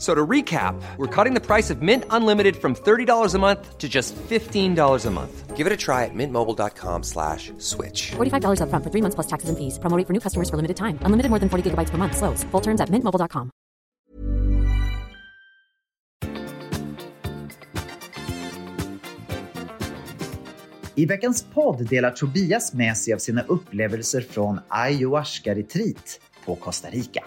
So to recap, we're cutting the price of Mint Unlimited from $30 a month to just $15 a month. Give it a try at mintmobile.com slash switch. $45 upfront for three months plus taxes and fees. Promo rate for new customers for limited time. Unlimited more than 40 gigabytes per month. Slows. Full terms at mintmobile.com. I veckans podd delar Tobias med sig av sina upplevelser från ayahuasca-retreat på Costa Rica.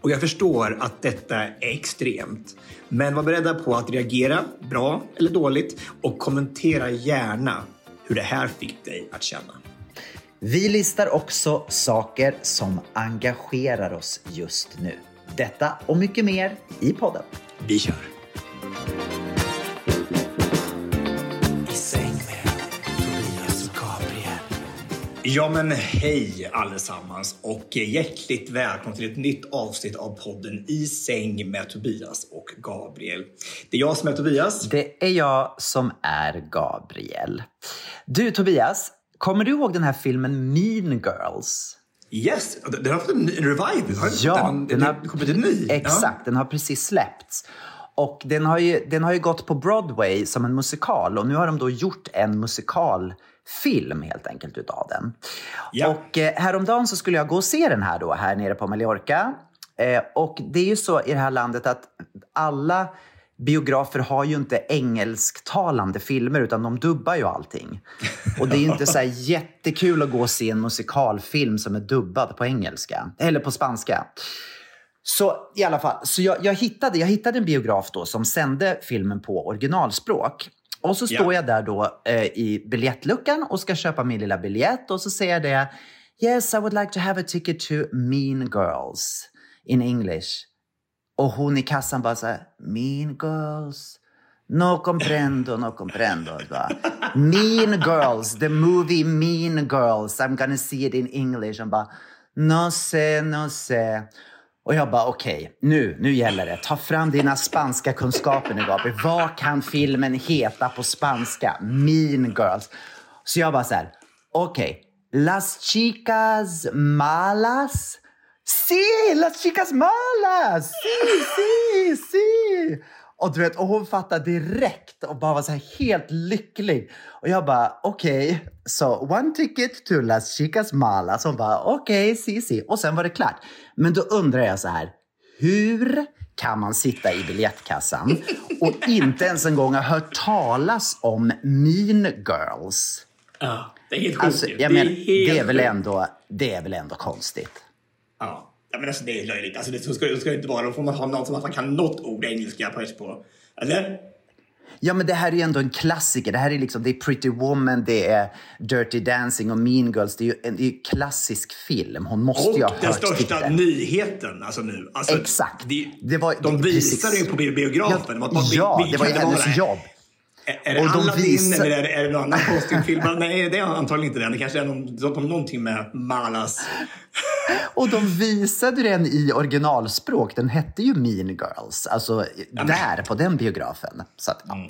Och jag förstår att detta är extremt. Men var beredda på att reagera, bra eller dåligt, och kommentera gärna hur det här fick dig att känna. Vi listar också saker som engagerar oss just nu. Detta och mycket mer i podden. Vi kör! Ja men hej allesammans och hjärtligt välkomna till ett nytt avsnitt av podden I säng med Tobias och Gabriel. Det är jag som är Tobias. Det är jag som är Gabriel. Du Tobias, kommer du ihåg den här filmen Mean Girls? Yes, den har fått en revival. Har Ja, den, den har, kommit en ny. Exakt, den har precis släppts. Och den har, ju, den har ju gått på Broadway som en musikal och nu har de då gjort en musikalfilm helt enkelt utav den. Ja. Och eh, häromdagen så skulle jag gå och se den här då här nere på Mallorca. Eh, och det är ju så i det här landet att alla biografer har ju inte engelsktalande filmer utan de dubbar ju allting. Och det är ju inte så jättekul att gå och se en musikalfilm som är dubbad på engelska, eller på spanska. Så i alla fall, så jag, jag, hittade, jag hittade en biograf då som sände filmen på originalspråk. Och så står Ja. jag där då eh, i biljettluckan och ska köpa min lilla biljett och så säger jag det. Yes, I would like to have a ticket to Mean Girls in English. Och hon i kassan bara så här, Mean Girls. No comprendo, no comprendo. Va? Mean Girls, the movie Mean Girls. I'm gonna see it in English. Hon bara, no sé, no sé. Och jag bara, okej, nu, nu gäller det. Ta fram dina spanska kunskaper nu, Gabriel. Vad kan filmen heta på spanska? Mean Girls. Så jag bara så här, okej. Las chicas malas? Si, las chicas malas! Si, si, si! Och du vet, och hon fattade direkt och bara var så här helt lycklig. Och jag bara, okej, så one ticket to las chicas malas. Hon bara, okej, sí, sí. Och sen var det klart. Men då undrar jag så här, hur kan man sitta i biljettkassan och inte ens en gång ha hört talas om Mean Girls? Ja, det är helt sjukt Alltså, menar, helt det, är väl sjukt. ändå, det är väl ändå konstigt? Ja. Ja, men alltså det är löjligt. Alltså, det så ska, det ska det inte vara. Då får man ha någon som man kan något ord engelska på. på. Eller? Ja, men det här är ju ändå en klassiker. Det här är liksom, det är Pretty Woman, det är Dirty Dancing och Mean Girls. Det är ju en, det är ju klassisk film. Hon måste Och ju ha den hört största titeln. nyheten alltså nu. Alltså, Exakt. Det, Det var- de det- visar precis. ju på bi- biografen. Ja, vad- ja, det var ju hennes jobb. Är, det Och de Aladdin visar- eller är det, är det någon annan konstig film? Nej, det är antagligen inte den. Det kanske är någon, de någonting med Malas. Och de visade den i originalspråk. Den hette ju Mean Girls. Alltså där, på den biografen. Så att, ja.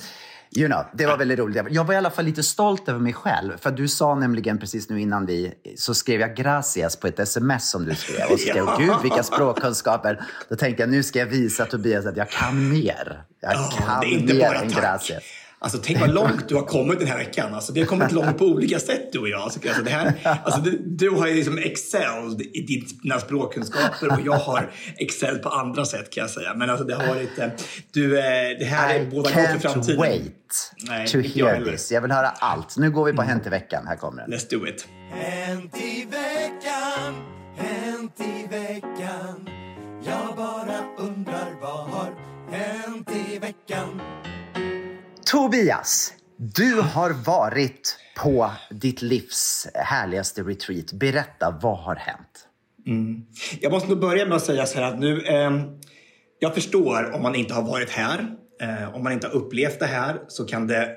You know, det var väldigt roligt. Jag var i alla fall lite stolt över mig själv. För du sa nämligen precis nu innan vi, så skrev jag gracias på ett sms som du skrev. Och så skrev jag, gud vilka språkkunskaper. Då tänkte jag, nu ska jag visa Tobias att jag kan mer. Jag Ja, kan det är inte mer bara än tack. gracias. Alltså tänk vad långt du har kommit den här veckan. Alltså, vi har kommit långt på olika sätt du och jag. jag. Alltså, det här, alltså, du, du har ju liksom excelled i dina språkkunskaper och jag har excelled på andra sätt kan jag säga. Men alltså det har varit... eh, Du, eh, det här är I båda gott för can't framtiden. wait Nej, to inte jag hear heller. this. Jag vill höra allt. Nu går vi på Hänt i veckan. Här kommer den. Let's do it. Hänt i veckan, hänt i veckan Jag bara undrar vad har hänt i veckan? Tobias, du har varit på ditt livs härligaste retreat. Berätta, vad har hänt? Mm. Jag måste nog börja med att säga så här att nu, eh, jag förstår om man inte har varit här. Eh, om man inte har upplevt det här så kan det,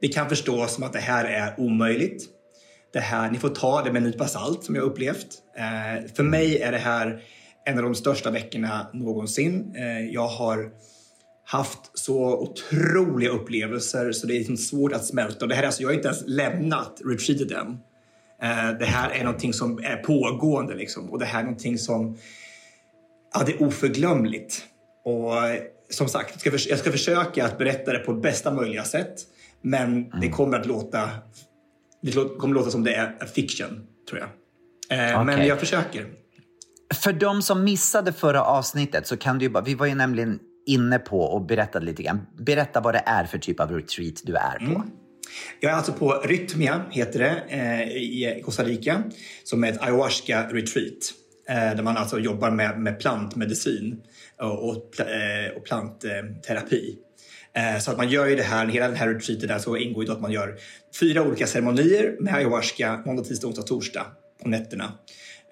det kan förstås som att det här är omöjligt. Det här, ni får ta det med en nypa salt som jag har upplevt. Eh, för mig är det här en av de största veckorna någonsin. Eh, jag har haft så otroliga upplevelser så det är liksom svårt att smälta. Och det här är alltså, jag har inte ens lämnat retreatet än. Eh, det här är någonting som är pågående liksom. och det här är någonting som ja, det är oförglömligt. Och eh, som sagt, jag ska, förs- jag ska försöka att berätta det på bästa möjliga sätt. Men det kommer att låta, det kommer låta som det är fiction, tror jag. Eh, Men Okej. jag försöker. För de som missade förra avsnittet så kan du ju bara, vi var ju nämligen inne på och berättade lite grann. Berätta vad det är för typ av retreat du är på. Mm. Jag är alltså på Rytmia, heter det, eh, i Costa Rica, som är ett ayahuasca-retreat. Eh, där man alltså jobbar med, med plantmedicin och, och, eh, och plantterapi. Eh, så att man gör ju det här, hela den här retreatet där så ingår ju då att man gör fyra olika ceremonier med ayahuasca måndag, tisdag, onsdag, torsdag på nätterna.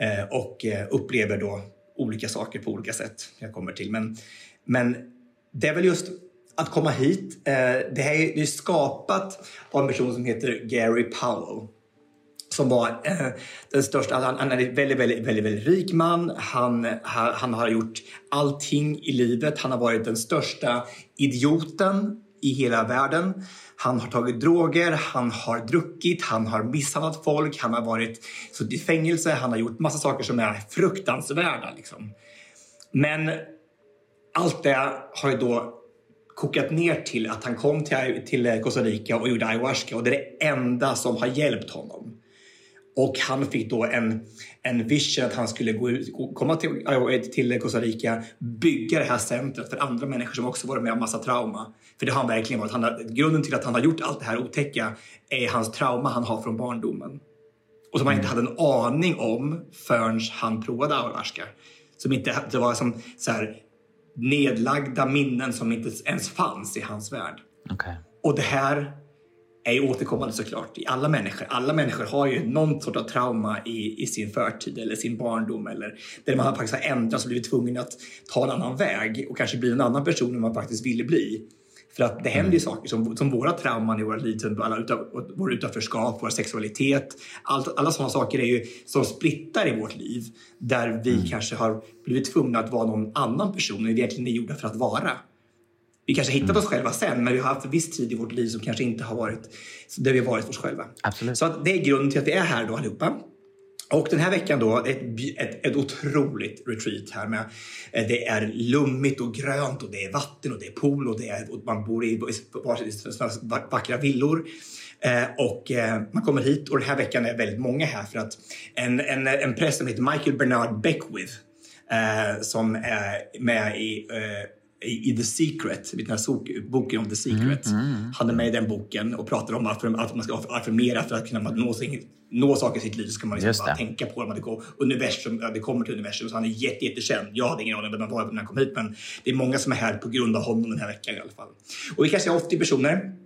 Eh, och eh, upplever då olika saker på olika sätt. Jag kommer till. Men, men det är väl just att komma hit. Eh, det här är, det är skapat av en person som heter Gary Powell som var eh, den största, han, han är en väldigt, väldigt, väldigt, väldigt rik man. Han, ha, han har gjort allting i livet. Han har varit den största idioten i hela världen. Han har tagit droger, han har druckit, han har misshandlat folk, han har varit suttit i fängelse, han har gjort massa saker som är fruktansvärda. Liksom. Men allt det har ju då kokat ner till att han kom till, till Costa Rica och gjorde ayahuasca och det är det enda som har hjälpt honom. Och han fick då en, en vision att han skulle gå komma till, till Costa Rica, bygga det här centret för andra människor som också varit med om massa trauma. För det har han verkligen varit. Han har, grunden till att han har gjort allt det här otäcka är hans trauma han har från barndomen. Och som han inte hade en aning om förrän han provade ayahuasca. Som inte, det var som så här, nedlagda minnen som inte ens fanns i hans värld. Okej. Och det här är ju återkommande såklart i alla människor. Alla människor har ju någon sort av trauma i, i sin förtid eller sin barndom eller där man faktiskt har ändrats och blivit tvungen att ta en annan väg och kanske bli en annan person än man faktiskt ville bli. För att det händer ju saker som, som våra trauman i våra liv, alla utav, vår utanförskap, vår sexualitet. Allt, alla sådana saker är ju som splittar i vårt liv. Där vi kanske har blivit tvungna att vara någon annan person än vi egentligen är gjorda för att vara. Vi kanske har hittat oss själva sen, men vi har haft en viss tid i vårt liv som kanske inte har varit där vi har varit oss själva. Absolut. Så att det är grunden till att vi är här då allihopa. Och den här veckan då, ett, ett, ett otroligt retreat här med. Eh, det är lummigt och grönt och det är vatten och det är pool och, det är, och man bor i varsin vackra villor. Eh, och eh, man kommer hit och den här veckan är väldigt många här för att en, en, en präst som heter Michael Bernard Beckwith eh, som är med i eh, i The Secret, den här boken om The Secret. Han är med i den boken och pratar om att, att man ska affirmera för att kunna nå, nå saker i sitt liv så ska man liksom bara tänka på det går universum, det kommer till universum. Så han är jätte, jättekänd. Jag hade ingen aning om vem han var när han kom hit men det är många som är här på grund av honom den här veckan i alla fall. Och vi kanske är 80 personer.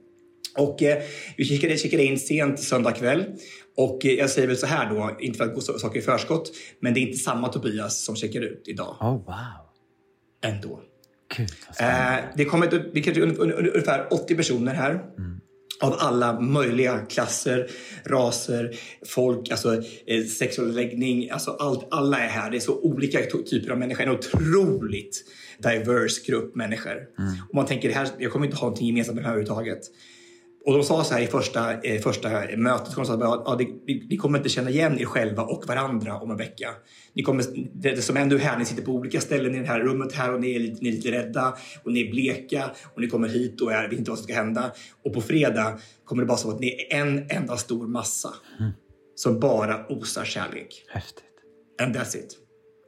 Och eh, vi kikade, kikade in sent söndag kväll. Och eh, jag säger väl så här då, inte för att gå saker i förskott, men det är inte samma Tobias som checkar ut idag. Oh, wow. Ändå. Gud. Eh, det kommer ett- kanske ungefär 80 personer här. Av alla möjliga klasser, raser, folk, alltså eh, sexuell läggning. Alltså allt, alla är här. Det är så olika typer av människor. En otroligt diverse grupp människor. Och man tänker, det här, jag kommer inte ha någonting gemensamt med det här överhuvudtaget. Och de sa så här i första, eh, första mötet, de sa att ja, ni, ni kommer inte känna igen er själva och varandra om en vecka. Ni kommer, det, det som är nu här, ni sitter på olika ställen i det här rummet här och ni är, lite, ni är lite rädda och ni är bleka och ni kommer hit och är, vet inte vad som ska hända. Och på fredag kommer det bara så att ni är en enda stor massa som bara osar kärlek. Häftigt. And that's it.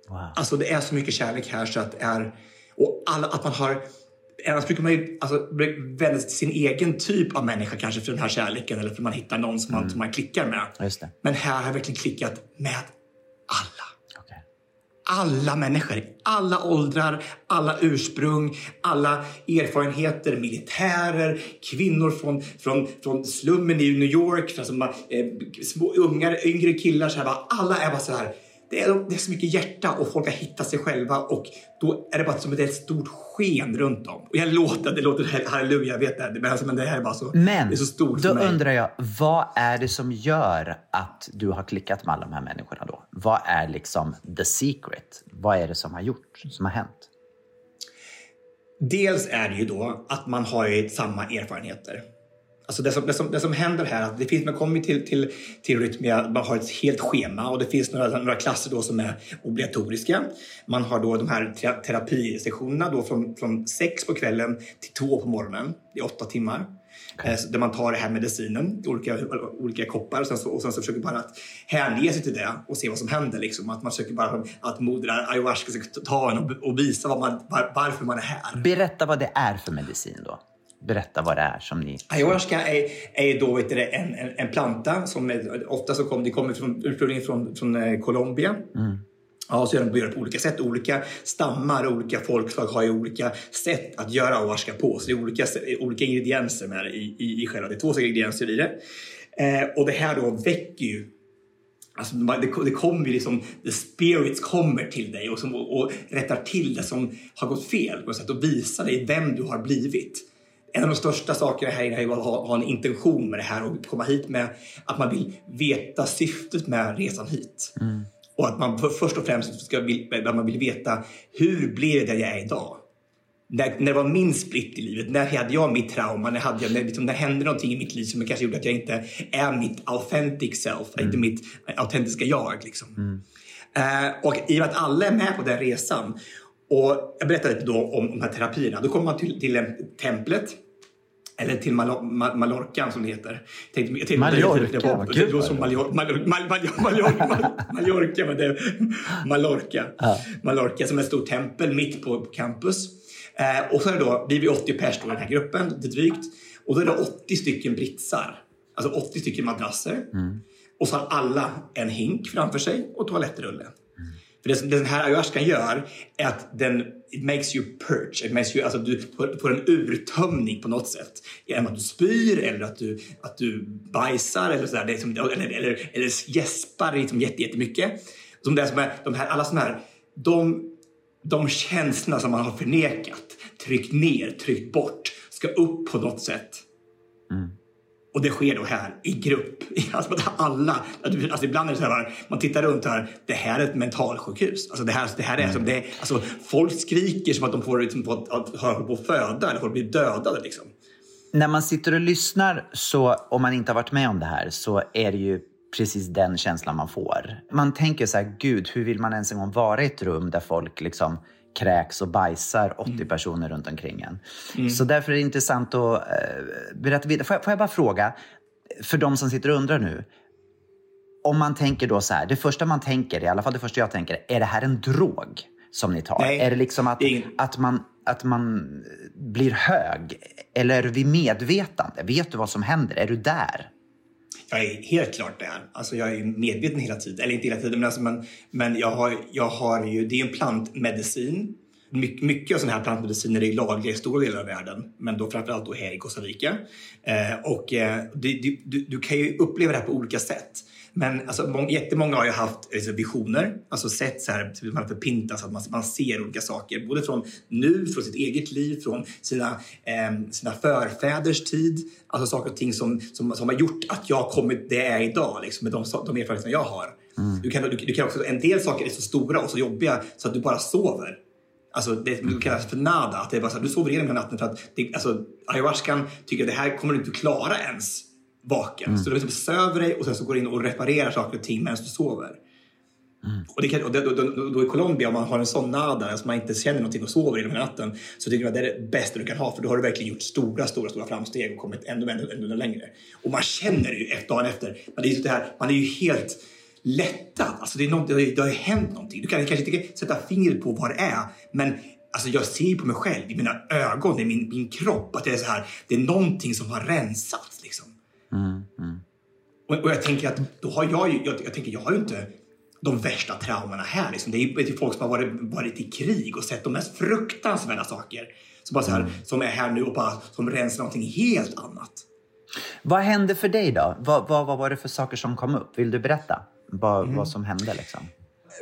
Wow. Alltså det är så mycket kärlek här så att det är... Och alla, att man har... Annars brukar man ju alltså, till sin egen typ av människa kanske för den här kärleken eller för att man hittar någon som, man, som man klickar med. Men här har jag verkligen klickat med alla. Alla människor, alla åldrar, alla ursprung, alla erfarenheter, militärer, kvinnor från, från, från slummen i New York, alltså, eh, små ungar, yngre killar. Så här, bara, alla är bara så här det är, det är så mycket hjärta och folk har hittat sig själva och då är det bara som ett stort sken runt om. Och jag låter, det låter halleluja, jag vet det, men, alltså, men det här är bara så, men, det är så stort då för mig. undrar jag, vad är det som gör att du har klickat med alla de här människorna då? Vad är liksom the secret? Vad är det som har gjort, som har hänt? Dels är det ju då att man har ju samma erfarenheter. Alltså det, som, det, som, det som händer här, att det finns, man kommer till, till, till Rytmia, man har ett helt schema och det finns några, några klasser då som är obligatoriska. Man har då de här terapisessionerna då från, från sex på kvällen till två på morgonen. Det är åtta timmar. Okay. Eh, där man tar det här medicinen, olika, olika koppar och sen, så, och sen så försöker man att hänge sig till det och se vad som händer. Liksom. Att man försöker bara att moder ayahuasca ska ta en och, och visa man, var, varför man är här. Berätta vad det är för medicin då berätta vad det är som ni... Ayahuasca är, är då vet du, en, en, en planta som är, ofta så kom, det kommer från, ursprungligen från, från eh, Colombia. Mm. Ja, så gör de på olika sätt. Olika stammar och olika folkslag har ju olika sätt att göra ayahuasca på. Så det är olika, olika ingredienser med i, i, i själva. Det är två ingredienser i det. Eh, och det här då väcker ju Alltså, det, det kommer ju liksom, the spirits kommer till dig och, som, och, och rättar till det som har gått fel på ett sätt och visar dig vem du har blivit en av de största sakerna här är att ha, ha en intention med det här och komma hit med att man vill veta syftet med resan hit. Mm. Och att man först och främst ska, att man vill veta hur blev det där jag är idag? När, när det var min split i livet, när hade jag mitt trauma? När, hade jag, när, liksom, när hände någonting i mitt liv som kanske gjorde att jag inte är mitt authentic self, mm. inte mitt autentiska jag. Liksom. Mm. Uh, och i och med att alla är med på den resan och jag berättade lite då om de här terapierna. Då kommer man till, till templet. Eller till Mal Mal Mallorca som det heter. Tänkte, jag tänkte, Mallorca, vad kul. Det låter som Mallorca, Mallorca, men det är Mallorca. Som är ett stort tempel mitt på, på campus. Eh, och så är det då, vi är 80 pers i den här gruppen, lite drygt. Och då är det 80 stycken britsar. Alltså 80 stycken madrasser. Mm. Och så har alla en hink framför sig och toalettrulle. För det som den här ayahuascan gör är att den it makes you purge. It makes you, alltså du får en urtömning på något sätt. Genom att du spyr eller att du, att du bajsar eller, sådär. Det som, eller, eller, eller gäspar liksom jättemycket. Som det som är, de här, alla sådana här, de, de känslorna som man har förnekat, tryckt ner, tryckt bort, ska upp på något sätt. Mm. Och det sker då här i grupp. Alltså alla. Alltså ibland är det så här, man tittar runt här. Det här är ett mentalsjukhus. Alltså det här, det här är som det alltså folk skriker som att de får liksom, på att, att, på att föda eller får bli dödade. Liksom. När man sitter och lyssnar, så om man inte har varit med om det här, så är det ju precis den känslan man får. Man tänker så här, gud, hur vill man ens en gång vara i ett rum där folk liksom kräks och bajsar 80 mm. personer runt omkring en. Mm. Så därför är det intressant att uh, berätta vidare. Får jag, får jag bara fråga, för de som sitter och undrar nu. Om man tänker då så här, det första man tänker, i alla fall det första jag tänker, är det här en drog som ni tar? Nej, är det liksom att, att, man, att man blir hög? Eller är du vid medvetande? Vet du vad som händer? Är du där? Jag är helt klart där. Alltså jag är medveten hela tiden. Eller inte hela tiden, men, alltså, men, men jag, har, jag har ju, det är en plantmedicin. My, mycket av sådana här plantmediciner är lagliga i stora delar av världen, men då framförallt då här i Costa Rica. Eh, och eh, du, du, du, kan ju uppleva det här på olika sätt. Men alltså, må, jättemånga har ju haft alltså, visioner, alltså sett så här, man förpintas, att man, man ser olika saker. Både från nu, från sitt eget liv, från sina, eh, sina förfäders tid. Alltså saker och ting som, som, som har gjort att jag kommit det jag är idag, liksom, med de, de erfarenheter jag har. Mm. Du kan, du, du, kan också, en del saker är så stora och så jobbiga så att du bara sover. Alltså det mm. kallas för nada. Att det är bara så här, du sover igenom hela natten för att det, alltså, ayahuascan tycker att det här kommer du inte klara ens vaken. Mm. Så du liksom söver dig och sen så går in och reparerar saker och ting medan du sover. Mm. Och, det kan, och då, då, då, i Colombia, om man har en sån nada, alltså man inte känner någonting och sover genom natten, så tycker jag att det är det bästa du kan ha, för då har du verkligen gjort stora, stora, stora framsteg och kommit ännu, ännu, ännu längre. Och man känner det ju ett dagen efter. Men det är det här, man är ju helt lättad. Alltså det, är något, det, har, ju hänt någonting. Du kan kanske inte sätta fingret på vad det är, men Alltså jag ser på mig själv, i mina ögon, i min, min kropp, att det är så här, det är någonting som har rensats. Liksom. Mm, mm. Och, och, jag tänker att då har jag ju, jag, jag, tänker jag har ju inte, de värsta traumorna här. Liksom. Det är ju folk som har varit, varit i krig och sett de mest fruktansvärda saker. Som, bara så här, som är här nu och bara, som rensar någonting helt annat. Vad hände för dig då? Vad, vad, vad var det för saker som kom upp? Vill du berätta vad, vad som hände? Liksom?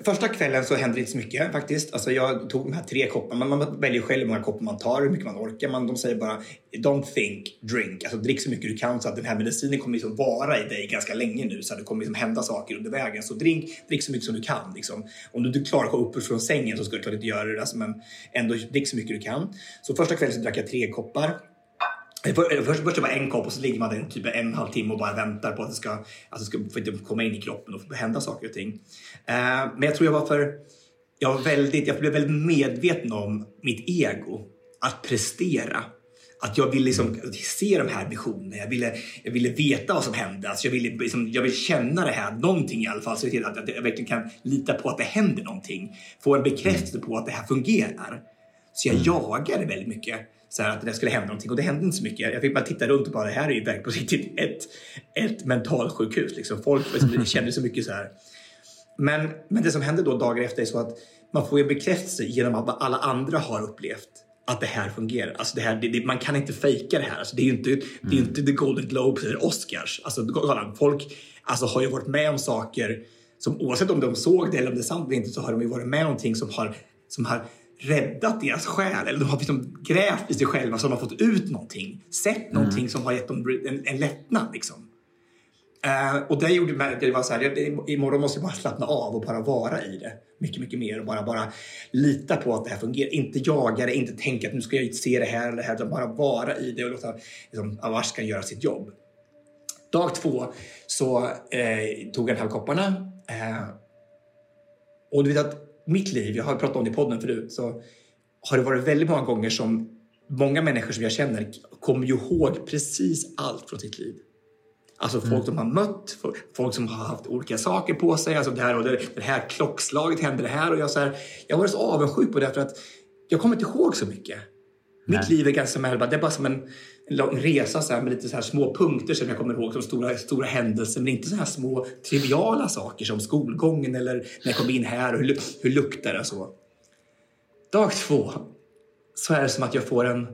Första kvällen så hände det inte så mycket faktiskt. Alltså jag tog de här tre kopparna. Man, väljer själv hur många koppar man tar, hur mycket man orkar. Man, de säger bara don't think, drink. Alltså drick så mycket du kan så att den här medicinen kommer liksom vara i dig ganska länge nu. Så att det kommer liksom hända saker under vägen. Så drink, drick så mycket som du kan. Liksom. Om du inte klarar att gå upp från sängen så ska du klart inte göra det. Alltså, men ändå drick så mycket du kan. Så första kvällen så drack jag tre koppar. Först, först det var en kopp och så ligger man där typ en en halv timme och bara väntar på att det ska, det ska få komma in i kroppen och hända saker och ting. Uh, men jag tror jag var för... Jag, var väldigt, jag blev väldigt medveten om mitt ego. Att prestera. Att jag ville liksom se de här visionerna. Jag ville, jag ville veta vad som hände. Alltså jag, ville, liksom, jag ville känna det här, någonting i alla fall. Så att, att jag verkligen kan lita på att det händer någonting. Få en bekräftelse på att det här fungerar. Så jag jagade väldigt mycket så här, att det skulle hända någonting och det hände inte så mycket. Jag fick bara titta runt och bara, det här är ju verkligen på riktigt ett, ett mentalsjukhus. Liksom. Folk liksom, känner så mycket så här. Men, men det som hände då dagar efter är så att man får en bekräftelse genom att alla andra har upplevt att det här fungerar. Alltså det här, det, det, man kan inte fejka det här. Alltså det är ju inte, mm. det är inte The Golden Globes eller Oscars. Alltså, folk alltså, har ju varit med om saker som oavsett om de såg det eller om det är sant eller inte så har de ju varit med om någonting som har, som har räddat deras själ. Eller de har liksom grävt i sig själva så de har fått ut någonting. Sett mm. någonting som har gett dem en, en lättnad. Liksom. Uh, och det gjorde mig att det var så här, jag, imorgon måste jag bara slappna av och bara vara i det. Mycket, mycket mer och bara, bara lita på att det här fungerar. Inte jaga det, inte tänka att nu ska jag se det här eller det här, utan bara vara i det och låta liksom, Avashkan göra sitt jobb. Dag två så eh, tog jag den här kopparna eh, och du vet att mitt liv, jag har pratat om det i podden förut, så har det varit väldigt många gånger som många människor som jag känner kommer ju ihåg precis allt från sitt liv. Alltså folk mm. de har mött, folk som har haft olika saker på sig. Alltså det här, och det, det här klockslaget hände det här. Och jag, så här, jag var så avundsjuk på det för att jag kommer inte ihåg så mycket. Nej. Mitt liv är ganska det är bara som en lång resa så här, med lite så här små punkter som jag kommer ihåg som stora, stora händelser. Men inte så här små triviala saker som skolgången eller när jag kom in här och hur, hur luktar det och så. Dag två så är det som att jag får en,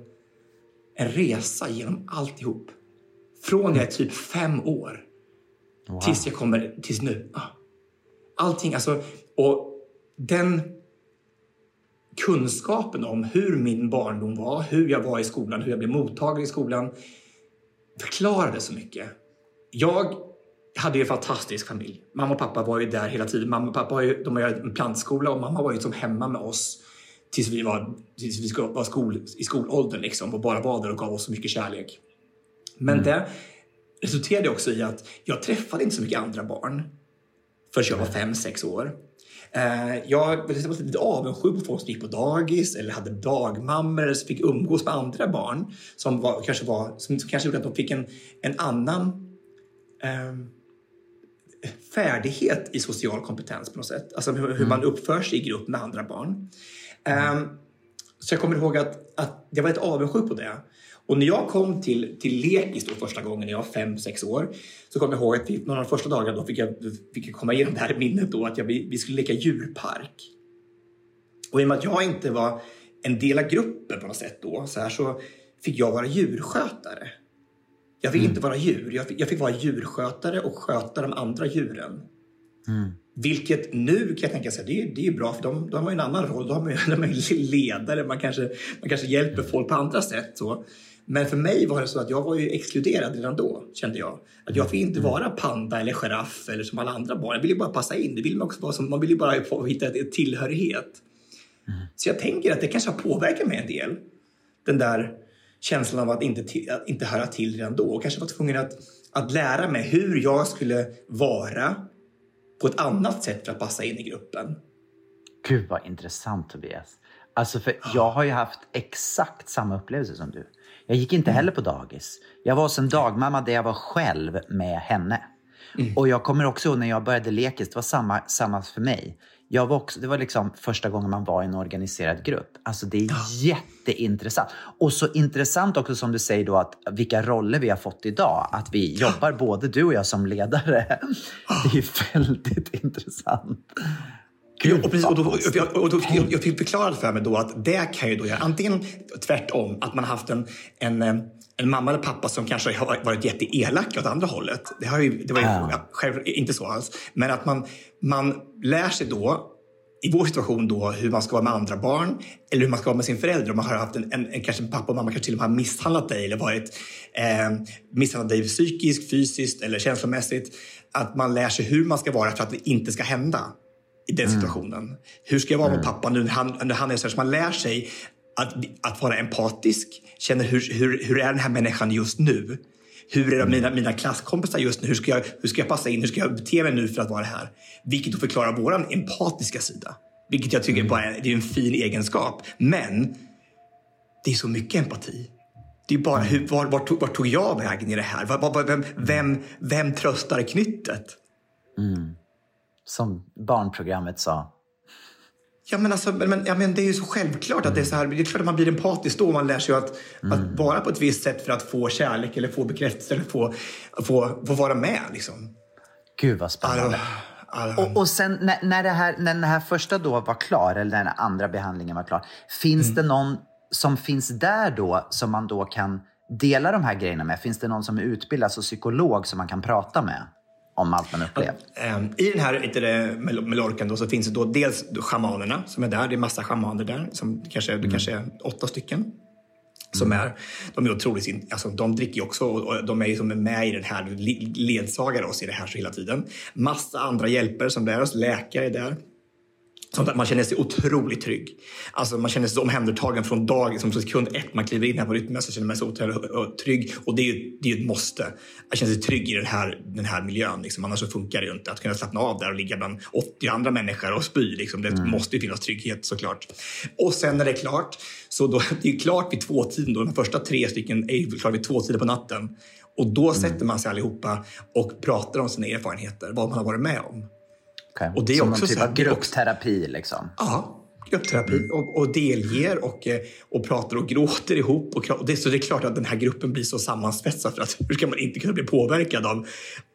en resa genom alltihop. Från jag är typ fem år wow. tills jag kommer tills nu. Ah. Allting, alltså. Och den kunskapen om hur min barndom var, hur jag var i skolan, hur jag blev mottagen i skolan förklarade så mycket. Jag hade ju en fantastisk familj. Mamma och pappa var ju där hela tiden. Mamma och pappa var ju, de var ju en plantskola och mamma var ju som hemma med oss tills vi var, tills vi var skol, i skolåldern liksom, och bara var där och gav oss så mycket kärlek. Men mm. det resulterade också i att jag träffade inte så mycket andra barn förrän jag var fem, sex år. Eh, jag var lite avundsjuk på folk som gick på dagis eller hade dagmammor eller fick umgås med andra barn som, var, kanske, var, som kanske gjorde att de fick en, en annan eh, färdighet i social kompetens på något sätt. Alltså hur, hur man mm. uppför sig i grupp med andra barn. Eh, så jag kommer ihåg att, att jag var lite avundsjuk på det. Och när jag kom till, till lekis då första gången när jag var fem, sex år så kommer jag ihåg att några av de första dagarna då fick jag, fick jag komma igenom det här minnet då att jag, vi skulle leka djurpark. Och i och med att jag inte var en del av gruppen på något sätt då så, här, så fick jag vara djurskötare. Jag fick mm. inte vara djur. Jag fick, jag fick, vara djurskötare och sköta de andra djuren. Mm. Vilket nu kan jag tänka sig, det är, det är bra för de, de har en annan roll. De, har, de är ledare, man kanske, man kanske hjälper folk på andra sätt. Så. Men för mig var det så att jag var ju exkluderad redan då, kände jag. Att jag fick inte mm. vara panda eller giraff eller som alla andra barn. Jag ville bara passa in. Det vill man, också vara som, man ville bara hitta ett tillhörighet. Mm. Så jag tänker att det kanske har påverkat mig en del. Den där känslan av att inte, att inte höra till redan då. Och kanske var tvungen att, att lära mig hur jag skulle vara på ett annat sätt för att passa in i gruppen. Gud vad intressant Tobias. Alltså för jag har ju haft exakt samma upplevelse som du. Jag gick inte heller på dagis. Jag var hos en dagmamma där jag var själv med henne. Och jag kommer också ihåg när jag började lekis, det var samma, samma för mig. Jag var också, det var liksom första gången man var i en organiserad grupp. Alltså det är jätteintressant. Och så intressant också som du säger då att vilka roller vi har fått idag. Att vi jobbar, både du och jag som ledare. Det är väldigt intressant. Ja, och, precis, och, då, och, och då, jag, jag fick förklarat för mig då att det kan ju då göra antingen tvärtom, att man haft en, en, eh, en mamma eller pappa som kanske har varit jätteelaka åt andra hållet. Det, har ju, det var ju Ah. ja, själv, inte så alls. Men att man, man lär sig då i vår situation då hur man ska vara med andra barn eller hur man ska vara med sin förälder. Om man har haft en, en, en kanske en pappa och mamma kanske till och med har misshandlat dig eller varit eh, misshandlat dig psykiskt, fysiskt eller känslomässigt. Att man lär sig hur man ska vara för att det inte ska hända i den situationen. Hur ska jag vara med pappa nu när han, när han är så här? Så man lär sig att, att vara empatisk, känner hur, hur, hur är den här människan just nu? Hur är det mina, mina klasskompisar just nu? Hur ska, jag, hur ska jag passa in? Hur ska jag bete mig nu för att vara här? Vilket då förklarar vår empatiska sida. Vilket jag tycker bara är, det är en fin egenskap. Men det är så mycket empati. Det är bara hur, var, var, tog, var tog jag vägen i det här? Var, var, vem, vem, vem tröstar knyttet? Som barnprogrammet sa. Ja men, alltså, men, ja, men det är ju så självklart att det är så här. Det är klart att man blir empatisk då. Man lär sig att, att vara på ett visst sätt för att få kärlek eller få bekräftelse eller få, få, få vara med. Liksom. Gud vad spännande. Alltså, Och, och sen när, när, det här, när den här första då var klar, eller när den andra behandlingen var klar. Finns Mm. det någon som finns där då som man då kan dela de här grejerna med? Finns det någon som är utbildad som psykolog som man kan prata med om allt man upplevt? Ehm, I den här inte det, Mallorcan då, så finns det då dels då schamanerna som är där. Det är massa schamaner där. Som kanske, Det kanske är åtta stycken. Som är, de är otroligt, alltså, de dricker ju också och de är ju som är med i den här, le- ledsagar oss i det här så hela tiden. Massa andra hjälper som lär oss, läkare är där. Sånt att man känner sig otroligt trygg. Alltså man känner sig omhändertagen från dag, som sekund ett man kliver in här på Rytmmässa känner man sig otroligt och trygg. Och det är ju, det är ett måste. Att känna sig trygg i den här, den här miljön. Liksom. Annars så funkar det ju inte. Att kunna slappna av där och ligga bland 80 andra människor och spy. Liksom. Det måste ju finnas trygghet såklart. Och sen när det är klart, så då, det är ju klart vid tvåtiden. Då. De första tre stycken är ju klart vid tvåtiden på natten. Och då sätter man sig allihopa och pratar om sina erfarenheter, vad man har varit med om. Okej. och det är som också någon typ av gruppterapi liksom? Ja, gruppterapi och, och delger och, eh, och pratar och gråter ihop. Och, och det, så det är klart att den här gruppen blir så sammansvetsad för att hur ska man inte kunna bli påverkad av,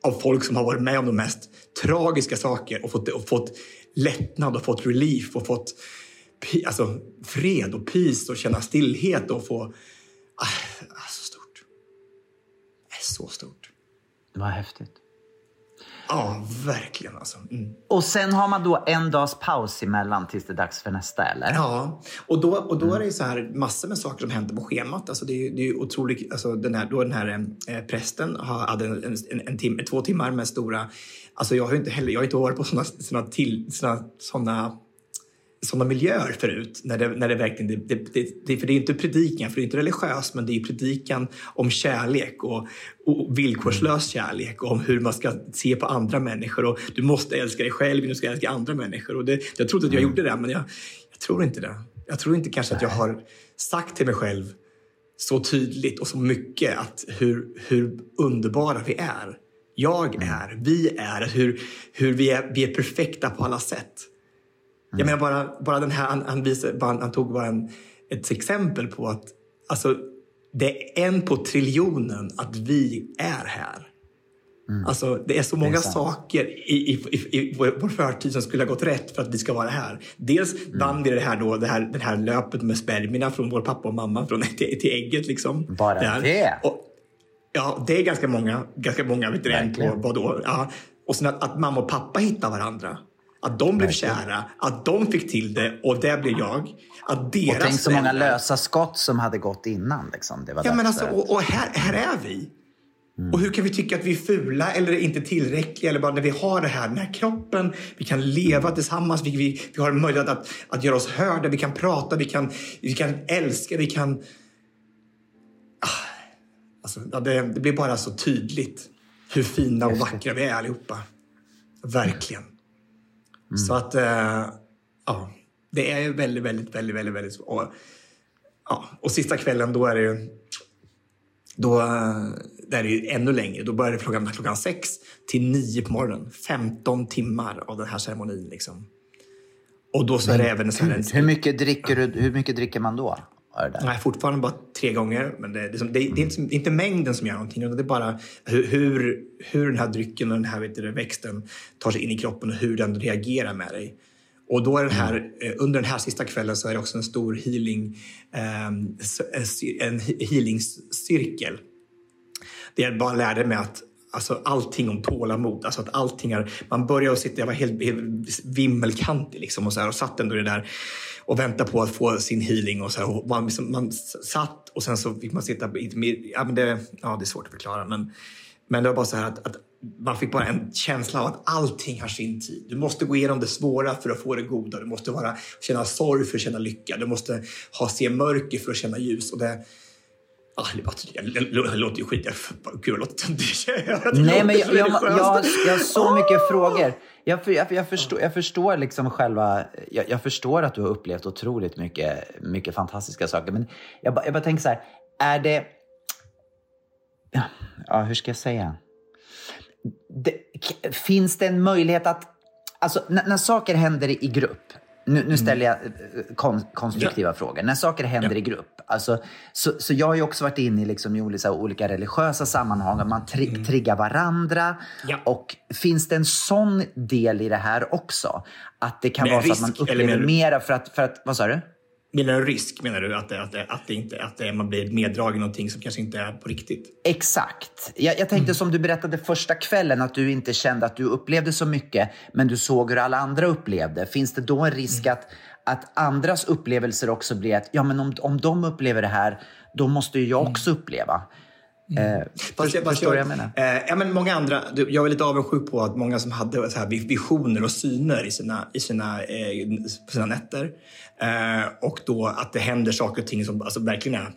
av folk som har varit med om de mest tragiska saker och fått, och fått lättnad och fått relief och fått alltså, fred och peace och känna stillhet och få... Ah, ah, så stort. Det är så stort. Vad häftigt. Ja, verkligen alltså. Mm. Och sen har man då en dags paus emellan tills det är dags för nästa eller? Ja, och då, och då är det så här massor med saker som händer på schemat. Alltså det, är, det är otroligt, alltså den här, då den här eh, prästen hade en, en, en timme, två timmar med stora, alltså jag har inte heller, jag har inte varit på såna, såna, till, såna, såna sådana miljöer förut. När det, när det verkligen, det, det, det, för det är inte predikan, för det är inte religiöst, men det är predikan om kärlek och, och villkorslös kärlek och om hur man ska se på andra människor. Och du måste älska dig själv, du ska älska andra människor. Och det, jag trodde att jag gjorde det, men jag, jag tror inte det. Jag tror inte kanske att jag har sagt till mig själv så tydligt och så mycket att hur, hur underbara vi är. Jag är, vi är, hur, hur vi, är vi är perfekta på alla sätt. Jag menar bara, bara den här, han, han, visade, bara, han tog bara en, ett exempel på att alltså, det är en på triljonen att vi är här. Alltså, det är så många sant. saker i, i, i, i vår förtid som skulle ha gått rätt för att vi ska vara här. Dels vann vi det här, då, det här, det här löpet med spermierna från vår pappa och mamma från, till, till ägget. Liksom. Bara Där. det? Och, ja, det är ganska många. Ganska många vet du, på, vadå? Ja. Och sen att, att mamma och pappa hittar varandra. Att de blev kära, att de fick till det och det blev jag. Att deras Och tänk så många lösa skott som hade gått innan. Liksom. Det var Ja, men alltså, och, och här, här är vi. Och hur kan vi tycka att vi är fula eller inte tillräckliga? Eller bara när vi har det här, den här kroppen, vi kan leva tillsammans, vi, vi, vi har en möjlighet att, att göra oss hörda, vi kan prata, vi kan, vi kan älska, vi kan... Ah, Alltså, det, det blir bara så tydligt hur fina och vackra vi är allihopa. Verkligen. Så att, eh, ja, det är väldigt, väldigt, väldigt, väldigt, väldigt... Och, ja, och sista kvällen då är det ju då, eh, där är det ju ännu längre. Då börjar det klockan, klockan sex till nio på morgonen. 15 timmar av den här ceremonin. Liksom. Och då så är det även en sån här... Hur mycket dricker, du, hur mycket dricker man då? Det där? Nej, fortfarande bara tre gånger. Men det, det, det, det, är inte, inte mängden som gör någonting. utan Det är bara hur, hur, hur den här drycken och den här vet du, växten tar sig in i kroppen och hur den reagerar med dig. Och då är den här, eh, under den här sista kvällen så är det också en stor healing, ehm, s- en cir- en he- healingscirkel. Det jag bara lärde mig att alltså, allting om tålamod, alltså att allting är, man börjar att sitta, jag var helt, helt vimmelkantig liksom och, så här, och satt ändå i det där och väntade på att få sin healing och så här, och man, liksom, man satt och sen så fick man sitta ja men det, ja det är svårt att förklara men, men det var bara så här att, att man fick bara en känsla av att allting har sin tid. Du måste gå igenom det svåra för att få det goda. Du måste vara, känna sorg för att känna lycka. Du måste ha, se mörker för att känna ljus. Och det, Ah, det, det, det låter ju skit. Gud, vad låter töntigt. Det Nej, men jag, jag, jag, jag har så mycket frågor. Jag, jag, jag, förstår, jag förstår liksom själva... Jag, jag förstår att du har upplevt otroligt mycket, mycket fantastiska saker. Men jag, bara- jag bara tänker så här, är det... Ja, hur ska jag säga? Det, finns det en möjlighet att... Alltså, när, när saker händer i grupp, nu, nu ställer jag eh, kon, konstruktiva frågor. När saker händer Ja. i grupp, alltså, så, så jag har ju också varit inne i liksom, i olika, olika religiösa sammanhang, man tri, triggar varandra. Ja. Och finns det en sån del i det här också? Att det kan Med vara så att man risk, upplever du? mera för att, för att... Vad sa du? Menar du risk? Menar du att, att, att, det inte, att det, man blir meddragen i någonting som kanske inte är på riktigt? Exakt. Jag, jag tänkte som du berättade första kvällen att du inte kände att du upplevde så mycket, men du såg hur alla andra upplevde. Finns det då en risk att, att andras upplevelser också blir att ja, men om, om de upplever det här, då måste ju jag också uppleva. Eh, Fast jag- fast förstår vad jag menar? Eh, ja, men många andra, jag är lite avundsjuk på att många som hade så här visioner och syner i sina, i sina, eh, på sina nätter. Eh, och då att det händer saker och ting som alltså, verkligen är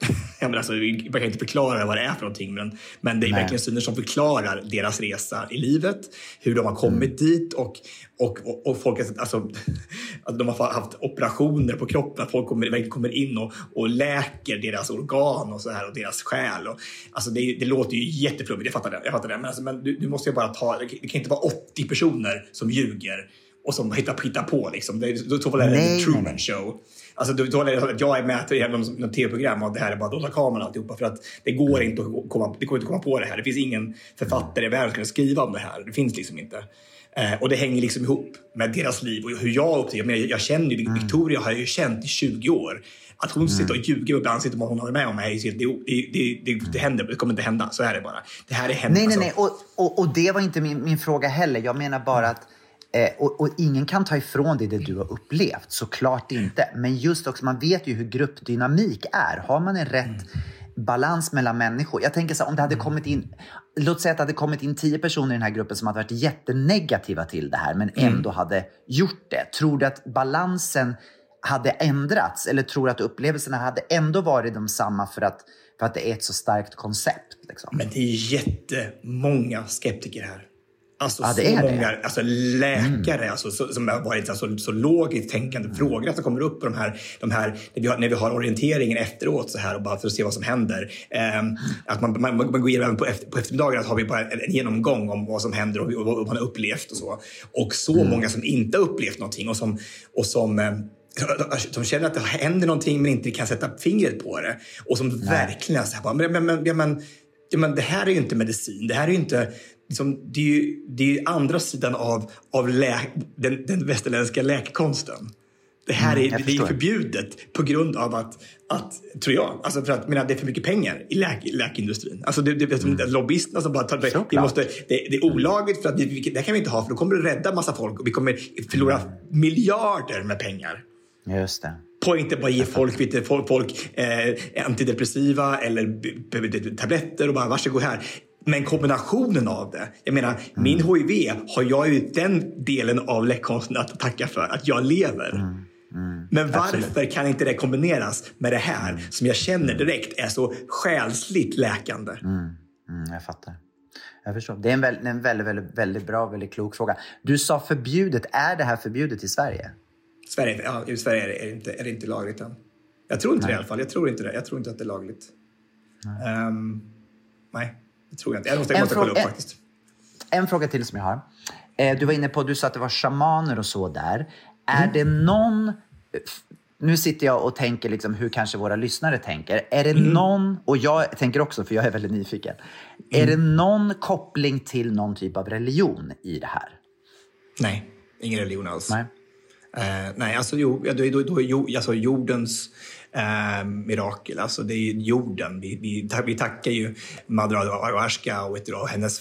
jag menar, alltså, man kan inte förklara vad det är för någonting, men, men det är Nej. verkligen syner som förklarar deras resa i livet, hur de har kommit dit och, och, och, och folk alltså, att de har haft operationer på kroppen, folk kommer, kommer in och, och läker deras organ och så här och deras själ. Och, alltså det, det låter ju jätteflummigt, jag fattar det. Jag fattar det. Men, alltså, men du, du måste ju bara ta, det kan inte vara 80 personer som ljuger och som hittar, hittar på. Liksom. Det, är- då så är det The Truman nej. Show. Alltså, är det så att jag är med i något något tv-program och det här är bara dolda kameran och alltihopa. För att det går inte att komma, det går inte att komma på det här. Det finns ingen författare i världen som kan skriva om det här. Det finns liksom inte. Eh, och det hänger liksom ihop med deras liv och hur jag upplever jag, menar, jag känner ju, Victoria har jag ju känt i 20 år. Att hon sitter och ljuger och ibland sitter hon håller med om mig. Det, det, det, det, det händer, det kommer inte hända. Så är det bara. Det här är hänt. Nej, nej, alltså. nej. Och, och, och det var inte min, min fråga heller. Jag menar bara att Eh, och, och ingen kan ta ifrån dig det du har upplevt, såklart inte. Men just också, man vet ju hur gruppdynamik är. Har man en rätt balans mellan människor. Jag tänker så här, om det hade kommit in, låt säga att det hade kommit in tio personer i den här gruppen som hade varit jättenegativa till det här, men ändå hade gjort det. Tror du att balansen hade ändrats? Eller tror du att upplevelserna hade ändå varit de samma för att, för att det är ett så starkt koncept? Liksom? Men det är jättemånga skeptiker här. Alltså Ja, så många alltså, läkare alltså, så, som har varit alltså, så logiskt tänkande frågor som kommer upp på de här, de här när, vi har, när vi har orienteringen efteråt så här och bara för att se vad som händer. Ehm, att man, man, man går igenom på, efter, på eftermiddagen att har vi bara en, en genomgång om vad som händer och, och vad man har upplevt och så. Och så många som inte har upplevt någonting och som, och som eh, de känner att det händer någonting men inte kan sätta fingret på det. Och som verkligen är så här, bara, men, men, men, men det här är ju inte medicin. Det här är ju inte... Liksom, det, är ju, det är ju andra sidan av, av lä, den, den västerländska läkekonsten. Det här Mm, är, jag det är förbjudet på grund av att, att tror jag, alltså för att menar, det är för mycket pengar i läk, läkeindustrin. Alltså det, det, det, mm. Lobbyisterna som bara tar, vi Såklart. måste, det, det är olagligt för att vi, vi, det kan vi inte ha för då kommer det rädda massa folk och vi kommer förlora Mm. miljarder med pengar Just det. på inte bara ge folk, vet folk, folk eh, antidepressiva eller tabletter och bara varsågod här. Men kombinationen av det. Jag menar, min HIV har jag ju den delen av läckkonsten att tacka för, att jag lever. Men varför kan inte det kombineras med det här som jag känner direkt är så själsligt läkande? Mm, jag fattar. Jag förstår. Det är en, väl, en väldigt, väldigt, väldigt bra, väldigt klok fråga. Du sa förbjudet. Är det här förbjudet i Sverige? Sverige, ja, I Sverige är det, är det, inte, är det inte lagligt än. Jag tror inte det i alla fall. Jag tror inte det. Jag tror inte att det är lagligt. Ehm, nej, det tror jag inte. Jag måste, jag En måste kolla upp en- faktiskt. En fråga till som jag har. Eh, Du var inne på, du sa att det var shamaner och så där. Mm. Är det någon... Nu sitter jag och tänker liksom hur kanske våra lyssnare tänker. Är det Mm. någon, och jag tänker också för jag är väldigt nyfiken. Är Mm. det någon koppling till någon typ av religion i det här? Nej, ingen religion alls. Nej. Eh, nej, alltså, jo, då, då, då, jo, alltså jordens eh, mirakel. Alltså det är ju jorden. Vi, vi, vi tackar ju Madra Ayahuasca och, hennes,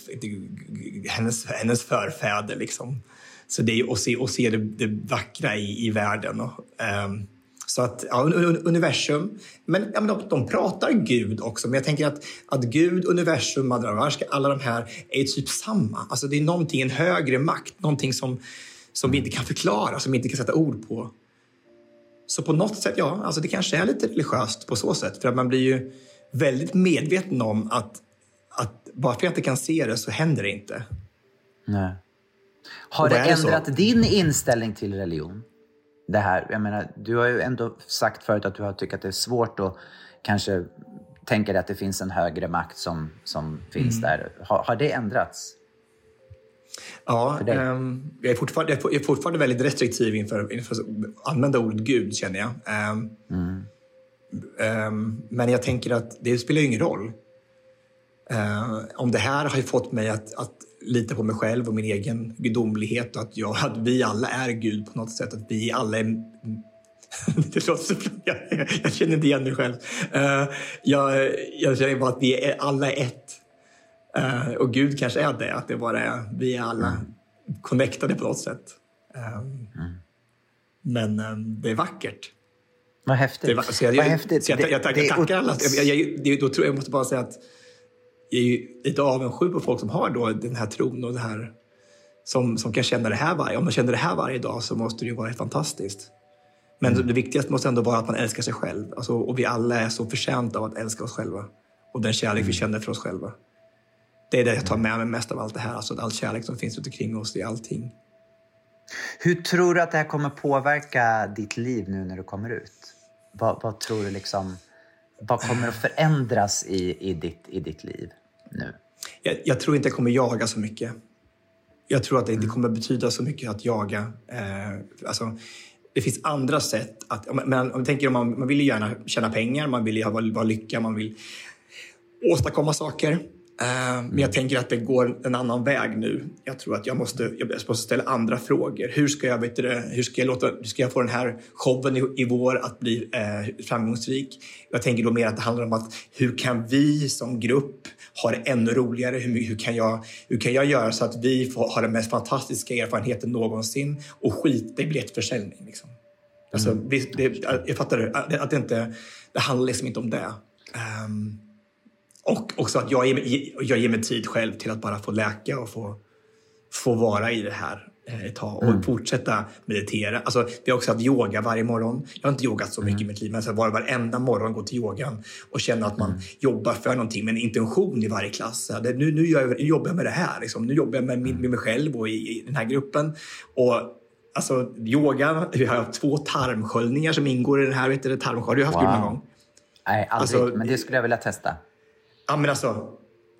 hennes, hennes förfäder. Liksom. Så det är ju att se, att se det, det vackra i, i världen. Och, eh, så att, ja, universum. Men, ja, men de, de pratar Gud också. Men jag tänker att, att Gud, universum, Madra Ayahuasca, alla de här är ju typ samma. Alltså det är någonting, en högre makt, någonting som, som vi inte kan förklara, som vi inte kan sätta ord på. Så på något sätt, ja, alltså det kanske är lite religiöst på så sätt. För att man blir ju väldigt medveten om att, att bara för att jag inte kan se det så händer det inte. Nej. Har det det så? ändrat din inställning till religion? Det här, jag menar, du har ju ändå sagt förut att du har tyckt att det är svårt att kanske tänka dig att det finns en högre makt som, som finns Mm. där. Har, har det ändrats? Ja, ehm, jag, är fortfarande, jag är fortfarande väldigt restriktiv inför, inför att använda ordet Gud, känner jag. Ehm, ehm, men jag tänker att det spelar ju ingen roll. Eh, om det här har ju fått mig att, att lita på mig själv och min egen gudomlighet och att, jag, att vi alla är Gud på något sätt. Att vi alla är... Det låter så... Jag, jag känner inte igen mig själv. Eh, jag, jag känner bara att vi är, alla är ett. Eh, och Gud kanske är det, att det bara är, vi är alla connectade på något sätt. Eh, Men eh, det är vackert. Vad häftigt. Det var, så jag, Vad jag, häftigt. Jag, jag, jag, jag, är tackar alla. Jag, jag, då tror jag, jag måste bara säga att jag är lite avundsjuk på folk som har då den här tron och det här som, som kan känna det här varje Om man känner det här varje dag så måste det ju vara fantastiskt. Men Mm. det viktigaste måste ändå vara att man älskar sig själv. Alltså, och vi alla är så förtjänta av att älska oss själva. Och den kärlek Mm. vi känner för oss själva. Det är det jag tar med mig mest av allt det här. Alltså all kärlek som finns runt omkring oss i allting. Hur tror du att det här kommer påverka ditt liv nu när du kommer ut? Vad, vad tror du liksom... Vad kommer att förändras i, i, ditt, i ditt liv nu? Jag, jag tror inte jag kommer jaga så mycket. Jag tror att det inte kommer betyda så mycket att jaga. Eh, alltså, det finns andra sätt att... Men om, tänker, man, man vill ju gärna tjäna pengar, man vill ju ha vara vara lycka, man vill åstadkomma saker. Eh, Men jag tänker att det går en annan väg nu. Jag tror att jag måste, jag måste ställa andra frågor. Hur ska jag, vet du, hur ska jag, låta, hur ska jag få den här showen i, i vår att bli eh, framgångsrik? Jag tänker då mer att det handlar om att hur kan vi som grupp ha det ännu roligare? Hur, hur, kan, jag, hur kan jag göra så att vi får ha den mest fantastiska erfarenheten någonsin och skita i biljettförsäljning? Liksom. Alltså, visst, det, jag fattar det, att, det inte, det handlar liksom inte om det. Ehm, och också att jag ger, mig, jag ger mig tid själv till att bara få läka och få, få vara i det här eh, ett tag och fortsätta meditera. Alltså, vi har också haft yoga varje morgon. Jag har inte yogat så mycket i mitt liv, men så var varenda morgon gå till yogan och känna att man jobbar för någonting med en intention i varje klass. Det, nu, nu, jag, nu jobbar jag med det här. Liksom. Nu jobbar jag med, min, med mig själv och i, i den här gruppen. Och Alltså yoga, vi har haft två tarmsköljningar som ingår i den här. Vet du, tarmsköljning. Har du haft Wow. det någon gång? Nej, aldrig. Alltså, men det skulle jag vilja testa. Ja, men alltså,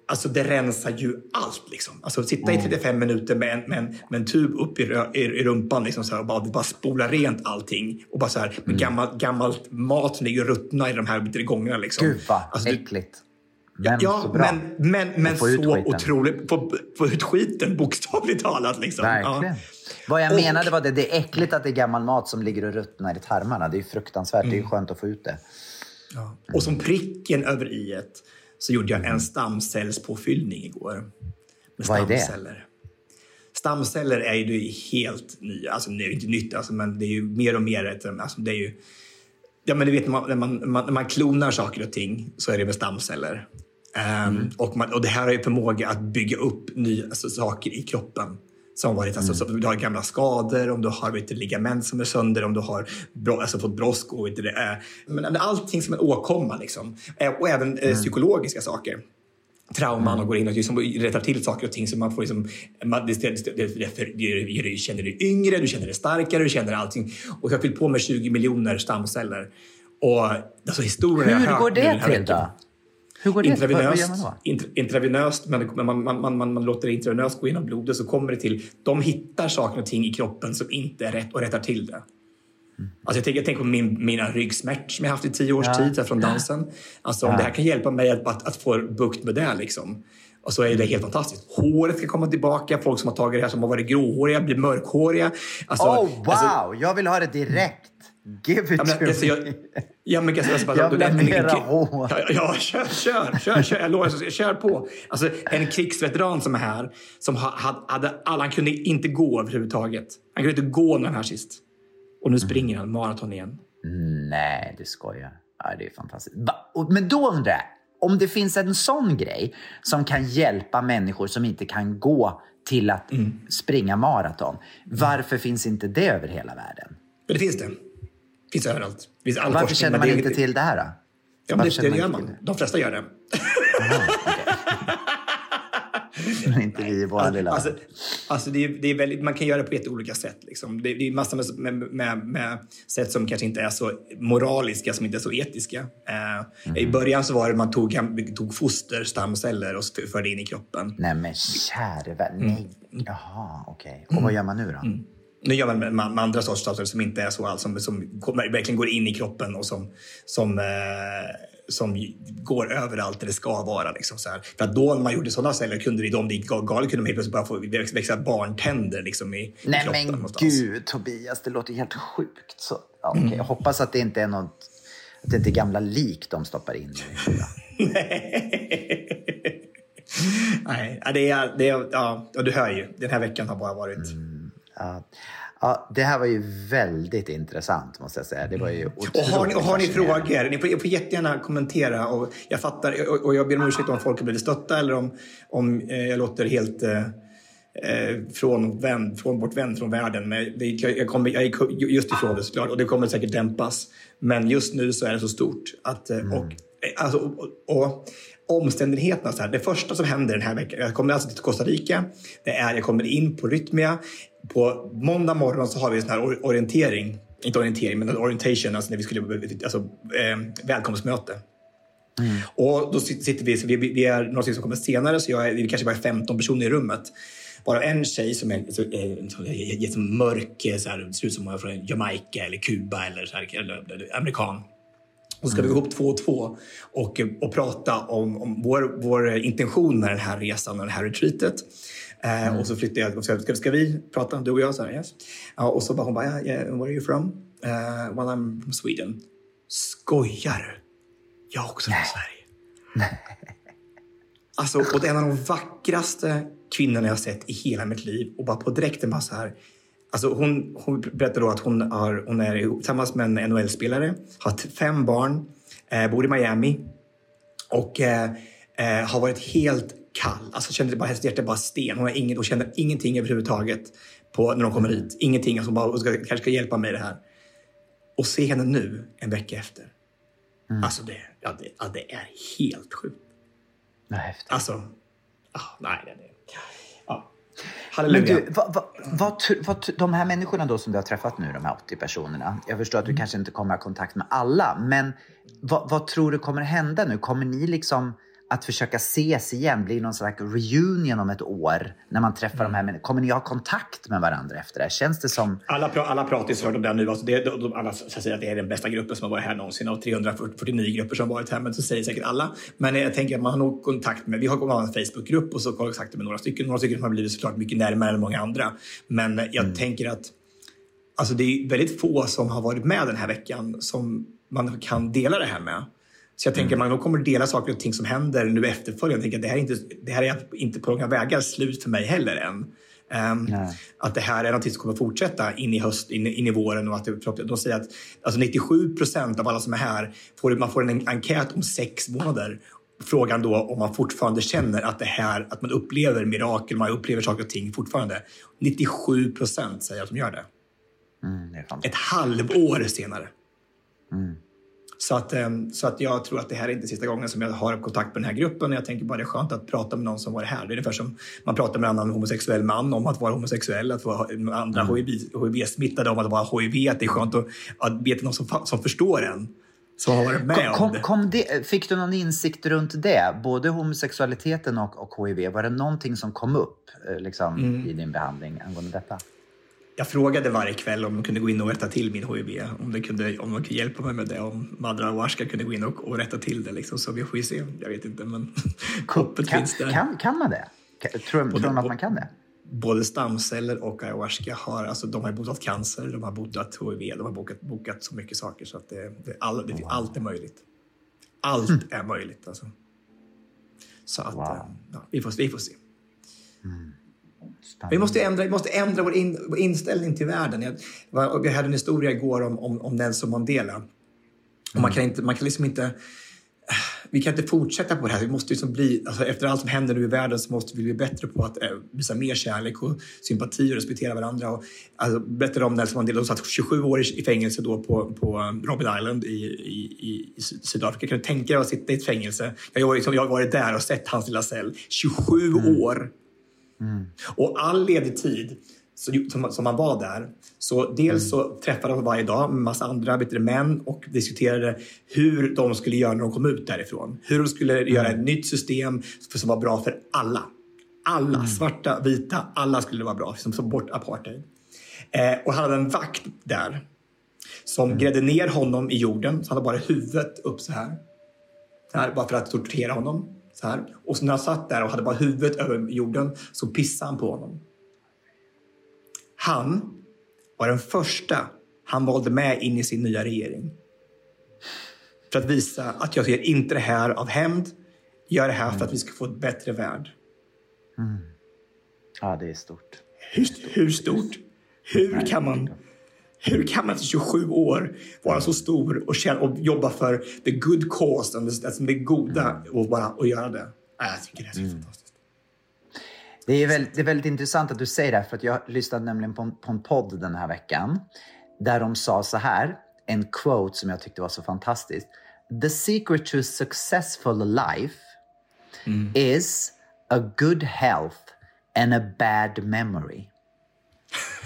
alltså det rensar ju allt. Liksom. Alltså, sitta i 35 minuter med en, med en, med en tub upp i, i, i rumpan liksom, så här, och bara, bara spola rent allting. Och bara så här, med gammal, gammalt mat som ligger och ruttnar i de här gångerna. Liksom. Gud vad Alltså, äckligt. Men så Ja, bra. men, men, men så skiten. otroligt. Få, få ut skiten, bokstavligt talat. Liksom. Verkligen. Ja. Vad jag Och- menade var det, det är äckligt att det är gammal mat som ligger och ruttnar i tarmarna. Det är fruktansvärt. Det är Mm. skönt att få ut det. Ja. Och som pricken över i så gjorde jag en stamcellspåfyllning igår. Med Vad är det? stamceller. Stamceller är ju helt nya, alltså det är inte nytt, alltså, men det är ju mer och mer alltså, det är ju Ja, men du vet när man, när, man, när man klonar saker och ting så är det med stamceller. Ehm, och, man, och det här har ju förmåga att bygga upp nya alltså, saker i kroppen. Som varit, alltså, så, om du har gamla skador, om du har vet, ligament som är sönder, om du har alltså, fått brosk och du, det är, men allting som en åkomma. Liksom. Eh, Och även eh, psykologiska saker trauman och går in och liksom rättar till saker och ting så man får liksom, man, det, det, det, det, du känner dig yngre, du känner dig starkare, du känner allting. Och jag har fyllt på med 20 miljoner stamceller. Och alltså historien jag Hur hört går det till då? Hur går det? Vad- vad Intravenöst, gör man då? int- intravenöst men man, man, man, man, man låter det intravenöst gå genom blodet så kommer det till... De hittar saker och ting i kroppen som inte är rätt och rättar till det. Alltså jag tänker, jag tänker på min, mina ryggsmärtor som jag haft i tio års Ja. tid här från dansen. Alltså om det här kan hjälpa mig att, att, att få bukt med det liksom. Och så är det helt fantastiskt. Håret ska komma tillbaka. Folk som har tagit det här som har varit gråhåriga blir mörkhåriga. Alltså, oh, wow! alltså, jag vill ha det direkt. Give it Ja, men, to alltså, me. jag, ja, men, alltså, alltså, Jag vill ha mera en- hår. Ja, ja, kör, kör, kör, kör. Jag lovar, alltså, kör på. Alltså, en krigsveteran som är här, som ha- hade, alla, han kunde inte gå överhuvudtaget. Han kunde inte gå när han här sist. Och nu springer han maraton igen. Nej, du skojar. Ja, det är fantastiskt. Men då undrar jag, om det finns en sån grej som kan hjälpa människor som inte kan gå till att Mm. springa maraton. Varför finns inte det över hela världen? Det finns det. Det finns överallt. Det finns all Varför forskning, känner man det inte till det här då? Ja, men det, det gör man. till De flesta gör det. det? Men inte vi i vår lilla Alltså, alltså det är, det är väldigt, man kan göra det på jätteolika sätt. Liksom. Det, det är massor med, med, med, sätt som kanske inte är så moraliska, som inte är så etiska. Eh, I början så var det man tog, tog fosterstamceller och förde in i kroppen. Nej men käre värld, Mm. Jaha, okej. Och vad gör man nu då? Nu gör man med, med andra sorters tatueringar som inte är så alls, som, som kommer- verkligen går in i kroppen och som, som, eh, som går överallt där det ska vara. Liksom, så här. För att då när man gjorde sådana celler kunde det, om det gick galet kunde man helt plötsligt bara få växa, barntänder liksom, i, i Nej kroppen. men någonstans. gud Tobias, det låter helt sjukt. Så, ja, okej. Jag hoppas att det inte är något, att det inte är gamla lik de stoppar in. Nej, det är, det är, ja, ja, du hör ju. Den här veckan har bara varit... Ja. Ja, det här var ju väldigt intressant måste jag säga. Det var ju Och har ni, och har ni frågor, ni får, får jättegärna kommentera. Och jag fattar, och, och jag ber om ursäkt om folk har blivit stötta eller om, om eh, jag låter helt eh, eh, från, vänd, från bortvänd från världen. Men det, jag, kommer, jag är just ifrån det såklart och det kommer säkert dämpas. Men just nu så är det så stort. Att, eh, och, eh, alltså, och, och, och omständigheterna. Så här, det första som händer den här veckan, jag kommer alltså till Costa Rica. Det är, jag kommer in på Rytmia. På måndag morgon så har vi en sån här or- orientering. Inte orientering, men en orientation. Alltså när vi skulle, alltså, eh, välkomstmöte. Och då sit- sitter vi, så vi, vi är några som kommer senare, så jag är, vi kanske bara är 15 personer i rummet. Bara en tjej som är, så, är, så, är, är, som mörk, så här, ser ut som hon är från Jamaica eller Kuba eller, så här, eller, eller amerikan. Och så ska vi gå ihop två och två och, och prata om, om vår, vår intention med den här resan och det här retreatet. Eh, Och så flyttade jag och sa, ska, ska vi prata, du och jag? Så här, yes. och så bara hon bara, yeah, yeah, where are you from? Uh, well, I'm from Sweden. Skojar du? Jag är också från Sverige. Alltså, och det är en av de vackraste kvinnorna jag har sett i hela mitt liv. Och bara på direkten bara så här. Alltså hon, hon berättar då att hon, har, hon är tillsammans med en NHL-spelare, har fem barn, eh, bor i Miami och eh, eh, har varit helt kall. Alltså kände bara, hennes hjärta bara sten. Hon, har hon känner ingenting överhuvudtaget på, när de kommer hit. Ingenting. Alltså bara, hon ska, kanske ska hjälpa mig i det här. Och se henne nu, en vecka efter. Alltså det, ja, det, ja, det är helt sjukt. Ja, häftigt. Alltså, ah, nej, nej, nej. Ja. Men Halleluja. du, vad, vad, vad, vad, de här människorna då som du har träffat nu, de här 80 personerna. Jag förstår att du kanske inte kommer ha kontakt med alla, men vad, vad tror du kommer hända nu? Kommer ni liksom att försöka ses igen? Blir någon slags reunion om ett år när man träffar de här människorna? Kommer ni ha kontakt med varandra efter det här? Känns det som... Alla, pra, alla pratar ju såklart om det nu. Alltså det, de, de, alla säger att det är den bästa gruppen som har varit här någonsin av 349 grupper som har varit här. Men så säger säkert alla. Men jag tänker att man har nog kontakt med, vi har en Facebookgrupp och så har kontakt med några stycken. Några stycken har blivit såklart mycket närmare än många andra. Men jag tänker att alltså det är väldigt få som har varit med den här veckan som man kan dela det här med. Så jag tänker att man kommer dela saker och ting som händer nu efterföljande. Jag tänker att det här är inte, det här är inte på långa vägar slut för mig heller än. Ehm, att det här är något som kommer fortsätta in i höst, in, in i våren och att det, de säger att alltså 97 procent av alla som är här får man får en enkät om sex månader. Frågan då om man fortfarande känner att det här, att man upplever mirakel, man upplever saker och ting fortfarande. 97 procent säger att de gör det. Mm, det. Ett halvår senare. Så, att, ehm, så att jag tror att det här är inte sista gången som jag har kontakt med den här gruppen. Jag tänker bara det är skönt att prata med någon som var här. Det är ungefär som man pratar med en annan homosexuell man om att vara homosexuell, att vara andra HIV, HIV-smittade om att vara HIV. Att det är skönt att, att veta någon som, som förstår en. som har varit med kom, om det. kom det. Fick du någon insikt runt det? Både homosexualiteten och, och HIV. Var det någonting som kom upp eh, liksom, Mm. i din behandling angående detta? Jag frågade varje kväll om de kunde gå in och rätta till min HIV. Om de kunde, om de kunde hjälpa mig med det. Om Madra och Ashka kunde gå in och, och rätta till det. Liksom. Så vi får ju se. Jag vet inte, men hoppet Kan, finns där. kan, kan man det? Kan- Tror, tror de att man kan det? Både stamceller och ayahuasca har, alltså, de har botat cancer, de har botat HIV, de har bokat, bokat så mycket saker så att det, det, all, det, allt är möjligt. Allt är möjligt alltså. Så att, Wow. eh, ja, vi, får, vi får se. Spännande. Vi måste ändra, vi måste ändra vår, in, vår inställning till världen. Jag, jag hade en historia igår om, om, om Nelson Mandela. Och man, kan inte, man kan liksom inte... Vi kan inte fortsätta på det här. Vi måste liksom bli, alltså efter allt som händer nu i världen så måste vi bli bättre på att eh, visa mer kärlek och sympati och respektera varandra. Och, alltså, berättade om Nelson Mandela som satt 27 år i, fängelse då på, på Robben Island i, i, i, i Syd- Sydafrika. Kan du tänka dig att sitta i ett fängelse? Jag, har liksom, jag har varit där och sett hans lilla cell. 27 år! Och all ledig tid så, som, som man var där, så dels så träffade de varje dag med massa andra du, män och diskuterade hur de skulle göra när de kom ut därifrån. Hur de skulle göra ett nytt system som var bra för alla. Alla, svarta, vita, alla skulle vara bra. Som som bort apartheid. Eh, och han hade en vakt där som grävde ner honom i jorden. Så han hade bara huvudet upp så här. Här bara för att tortera honom. Så här. Och så när han satt där och hade bara huvudet över jorden så pissade han på honom. Han var den första han valde med in i sin nya regering. För att visa att jag gör inte det här av hämnd. Gör det här för att vi ska få ett bättre värld. Ja, det är stort. Hur, hur stort? Hur kan man... Hur kan man efter 27 år vara så stor och, känna, och jobba för the good cause, alltså det goda och bara och göra det? Jag tycker det är så fantastiskt. Det är, väldigt, det är väldigt intressant att du säger det här, för att jag lyssnade nämligen på en, på en podd den här veckan där de sa så här, en quote som jag tyckte var så fantastisk. The secret to a successful life is a good health and a bad memory.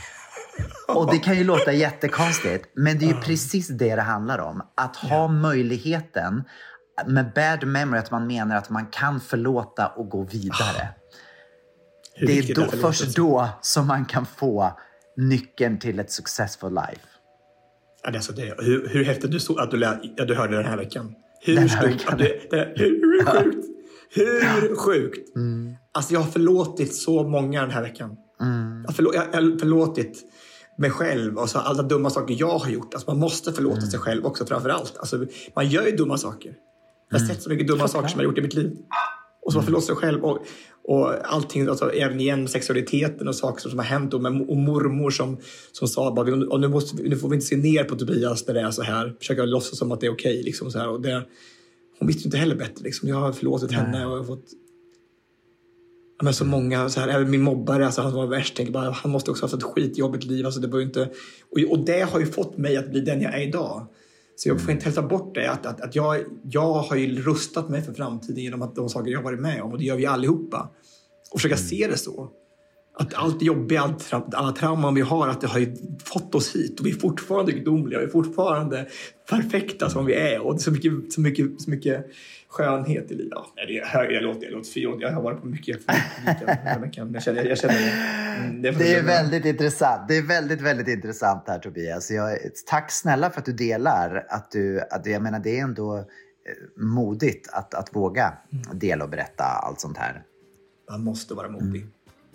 Och det kan ju låta jättekonstigt, men det är ju precis det det handlar om. Att ha möjligheten med bad memory, att man menar att man kan förlåta och gå vidare. Hur Det är då, är först då som man kan få nyckeln till ett successful life. Ja, det hur, hur häftigt du, såg, att, du lä, ja, du hörde den här veckan. Hur Den här veckan. du, det, hur sjukt? Hur sjukt? Mm. Alltså jag har förlåtit så många den här veckan. Mm. Jag, har förlå, jag har förlåtit mig själv och så alla dumma saker jag har gjort. Alltså man måste förlåta Mm. sig själv också framför allt. Alltså man gör ju dumma saker. Jag har Mm. sett så mycket dumma saker som jag har gjort i mitt liv. Och så man förlåter sig själv. Och, och allting, alltså, även igen sexualiteten och saker som har hänt. Och, och mormor som, som sa bara, och nu, måste, nu får vi inte se ner på Tobias när det är så här. Försöka låtsas som att det är okej. liksom, så här. Och det, hon visste ju inte heller bättre. Liksom. Jag har förlåtit henne och jag har fått men så många, så här, även min mobbare, alltså, han var värst, tänker bara, han måste också ha haft ett skitjobbigt liv. Alltså, det var inte, och, och det har ju fått mig att bli den jag är idag. Så jag får inte hälsa bort det. Att, att, att jag, jag har ju rustat mig för framtiden genom att de saker jag varit med om. Och det gör vi allihopa. Och försöka se det så. Att allt jobbiga, allt, alla trauman vi har, att det har ju fått oss hit. Och vi är fortfarande gudomliga, vi är fortfarande perfekta som vi är. Och det är så mycket, så mycket, så mycket skönhet i livet. Ja, det är jag låter, jag låter fy, jag har varit på mycket veckan. Jag känner, jag känner det. Mm, Det är väldigt intressant. Det är väldigt, väldigt intressant här Tobias. Jag, tack snälla för att du delar. Att du, att, jag menar, det är ändå eh, modigt att, att våga dela och berätta allt sånt här. Man måste vara modig.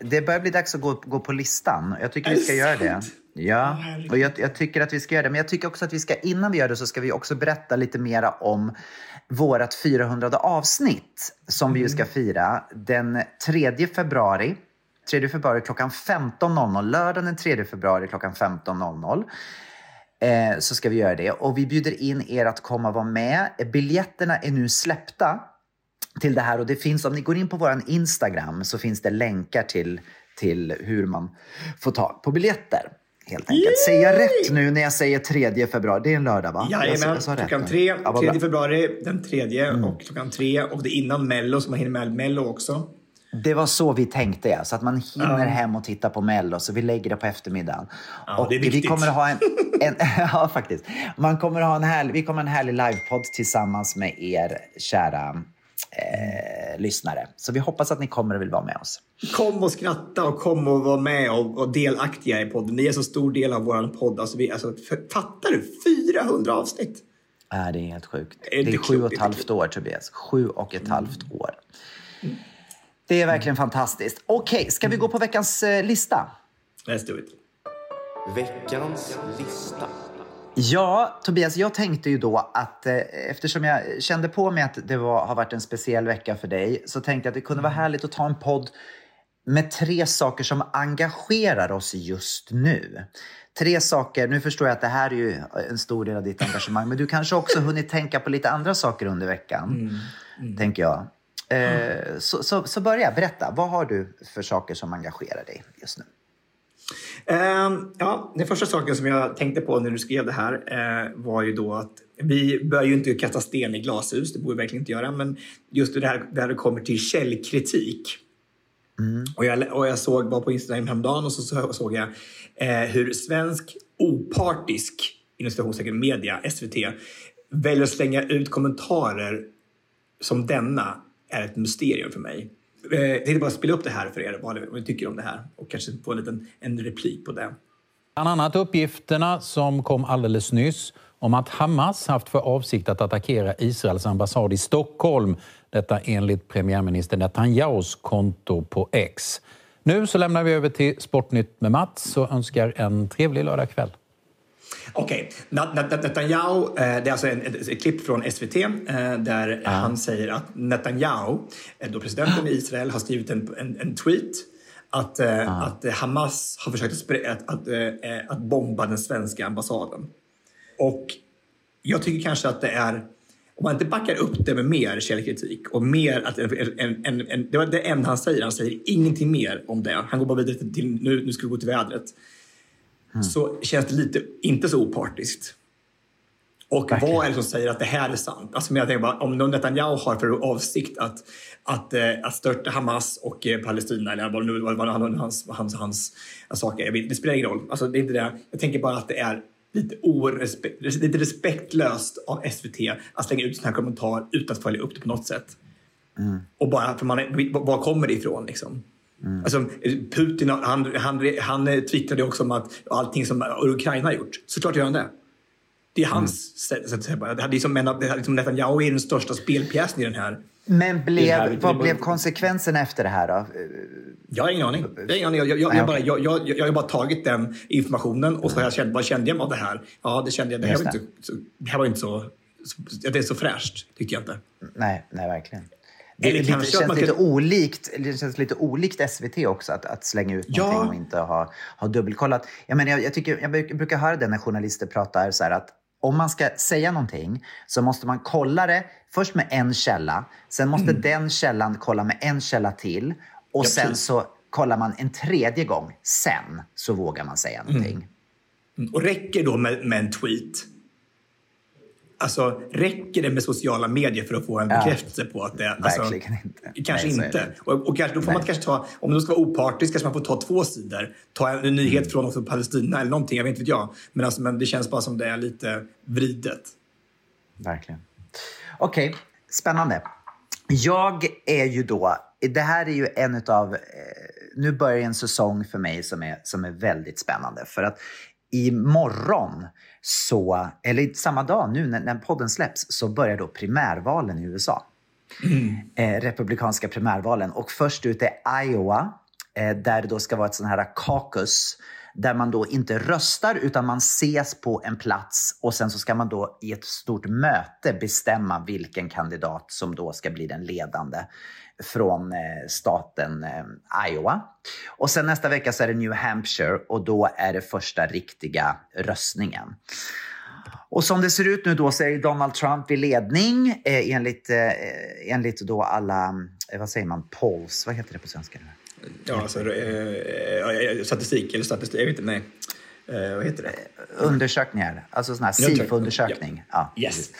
Det börjar bli dags att gå, gå på listan. Jag tycker vi ska göra det. Ja, och jag, jag, tycker att vi ska göra det. Men jag tycker också att vi ska, innan vi gör det så ska vi också berätta lite mera om vårt 400 avsnitt som vi ju ska fira den 3 februari. 3 februari klockan 15.00. Lördagen den 3 februari klockan 15.00. Eh, så ska vi göra det. Och vi bjuder in er att komma och vara med. Biljetterna är nu släppta till det här och det finns, om ni går in på vår Instagram så finns det länkar till, till hur man får tag på biljetter. Helt enkelt. Yay! Säger jag rätt nu när jag säger 3 februari? Det är en lördag va? Jajamän, klockan tre, ja, 3 februari, den tredje mm. och klockan tre och det är innan Mello så man hinner med Mello också. Det var så vi tänkte, ja. så att man hinner ja. hem och titta på Mello. Så vi lägger det på eftermiddagen. Ja, och. Vi kommer ha en, en ja, faktiskt. Man kommer ha en härlig, vi kommer ha en härlig livepodd tillsammans med er kära eh, lyssnare. Så vi hoppas att ni kommer och vill vara med oss. Kom och skratta och kom och vara med och, och delaktiga i podden. Ni är så stor del av vår podd. Alltså vi, alltså, fattar du? 400 avsnitt! Äh, det är helt sjukt. Det är, det är sju och ett halvt år, Tobias. Sju och ett halvt år. Det är verkligen fantastiskt. Okej, okay, ska vi gå på veckans eh, lista? Let's do it. Veckans lista. Ja, Tobias, jag tänkte ju då att eh, eftersom jag kände på mig att det var, har varit en speciell vecka för dig så tänkte jag att det kunde vara härligt att ta en podd med tre saker som engagerar oss just nu. Tre saker, nu förstår jag att det här är ju en stor del av ditt engagemang, men du kanske också hunnit tänka på lite andra saker under veckan, mm. Mm. tänker jag. Eh, så, så, så börja, berätta. Vad har du för saker som engagerar dig just nu? Uh, ja, den första saken som jag tänkte på när du skrev det här uh, var ju då att vi bör ju inte kasta sten i glashus, det borde vi verkligen inte göra, men just det här där det kommer till källkritik. Mm. Och, jag, och jag såg, var på Instagram häromdagen och så såg jag uh, hur svensk opartisk inom media, SVT, väljer att slänga ut kommentarer som denna är ett mysterium för mig. Eh, jag tänkte bara spela upp det här för er, vad ni tycker om det här och kanske få en liten en replik på det. Bland annat uppgifterna som kom alldeles nyss om att Hamas haft för avsikt att attackera Israels ambassad i Stockholm. Detta enligt premiärminister Netanyahus konto på X. Nu så lämnar vi över till Sportnytt med Mats och önskar en trevlig lördagkväll. Okej, okay. Netanyahu, eh, det är alltså ett, klipp från SVT eh, där ah. han säger att Netanyahu, eh, då presidenten i Israel, har skrivit en, en, en tweet att, ah. att Hamas har försökt att, att, att bomba den svenska ambassaden. Och jag tycker kanske att det är om man inte backar upp det med mer källkritik och mer att en, en, en, det var det enda han säger. Han säger ingenting mer om det. Han går bara vidare till nu, nu ska vi gå till vädret mm. så känns det lite inte så opartiskt. Och Verkligen. vad är det som säger att det här är sant? Alltså, jag tänker bara, om Netanyahu har för avsikt att, att, eh, att störta Hamas och eh, Palestina, eller vad nu vad, hans, hans, hans saker det spelar ingen roll. Alltså, det är inte det. Jag tänker bara att det är lite, orespekt, lite respektlöst av SVT att slänga ut sån här kommentar utan att följa upp det på något sätt. Mm. Och bara för man, var kommer det ifrån liksom? Mm. Alltså, Putin han, han, han twittrade också om att allting som Ukraina har gjort. Såklart gör han det. Det är hans mm. sätt att säga. Det är som, en, det är liksom Netanyahu är den största spelpjäsen i den här. Men blev, här, vad blev konsekvenserna efter det här då? Jag har ingen aning. Jag har, ingen aning. Jag, jag, jag, bara, jag, jag, jag har bara tagit den informationen och så har jag känt, vad kände jag av det här? Ja, det kände jag. Det här, var inte, så, det här var inte så, det är så fräscht, tyckte jag inte. Nej, nej verkligen. Det, lite, kanske känns man lite kan- olikt, det känns lite olikt SVT också att, att slänga ut Ja. någonting och inte ha, ha dubbelkollat. Jag, menar, jag, jag, tycker, jag bruk- brukar höra det när journalister pratar så att om man ska säga någonting så måste man kolla det först med en källa. Sen måste den källan kolla med en källa till. Och Mm. Ja, sen så kollar man en tredje gång. Sen så vågar man säga någonting. Och räcker då med, med en tweet? Alltså, räcker det med sociala medier för att få en Ja. bekräftelse på att det... Alltså, Verkligen inte. Kanske Nej, inte. Och, och kanske, då får man Nej. kanske ta, om det ska vara opartiskt kanske man får ta två sidor. Ta en, en nyhet Mm. från också Palestina eller någonting, jag vet inte vet jag. Men, alltså, men det känns bara som det är lite vridet. Verkligen. Okej, spännande. Jag är ju då, det här är ju en utav, eh, nu börjar en säsong för mig som är, som är väldigt spännande. För att imorgon, så, eller samma dag nu när, när podden släpps, så börjar då primärvalen i USA. Eh, republikanska primärvalen. Och först ut är Iowa, eh, där det då ska vara ett sån här caucus där man då inte röstar utan man ses på en plats och sen så ska man då i ett stort möte bestämma vilken kandidat som då ska bli den ledande från eh, staten eh, Iowa. Och sen nästa vecka så är det New Hampshire och då är det första riktiga röstningen. Och som det ser ut nu då så är Donald Trump i ledning eh, enligt, eh, enligt då alla, eh, vad säger man, polls, vad heter det på svenska? Ja, alltså, eh, eh, statistik eller statistik, jag vet inte, nej. Eh, vad heter det? Undersökningar, alltså sån här Undersökning, SIFO-undersökning. Ja. Yes. precis.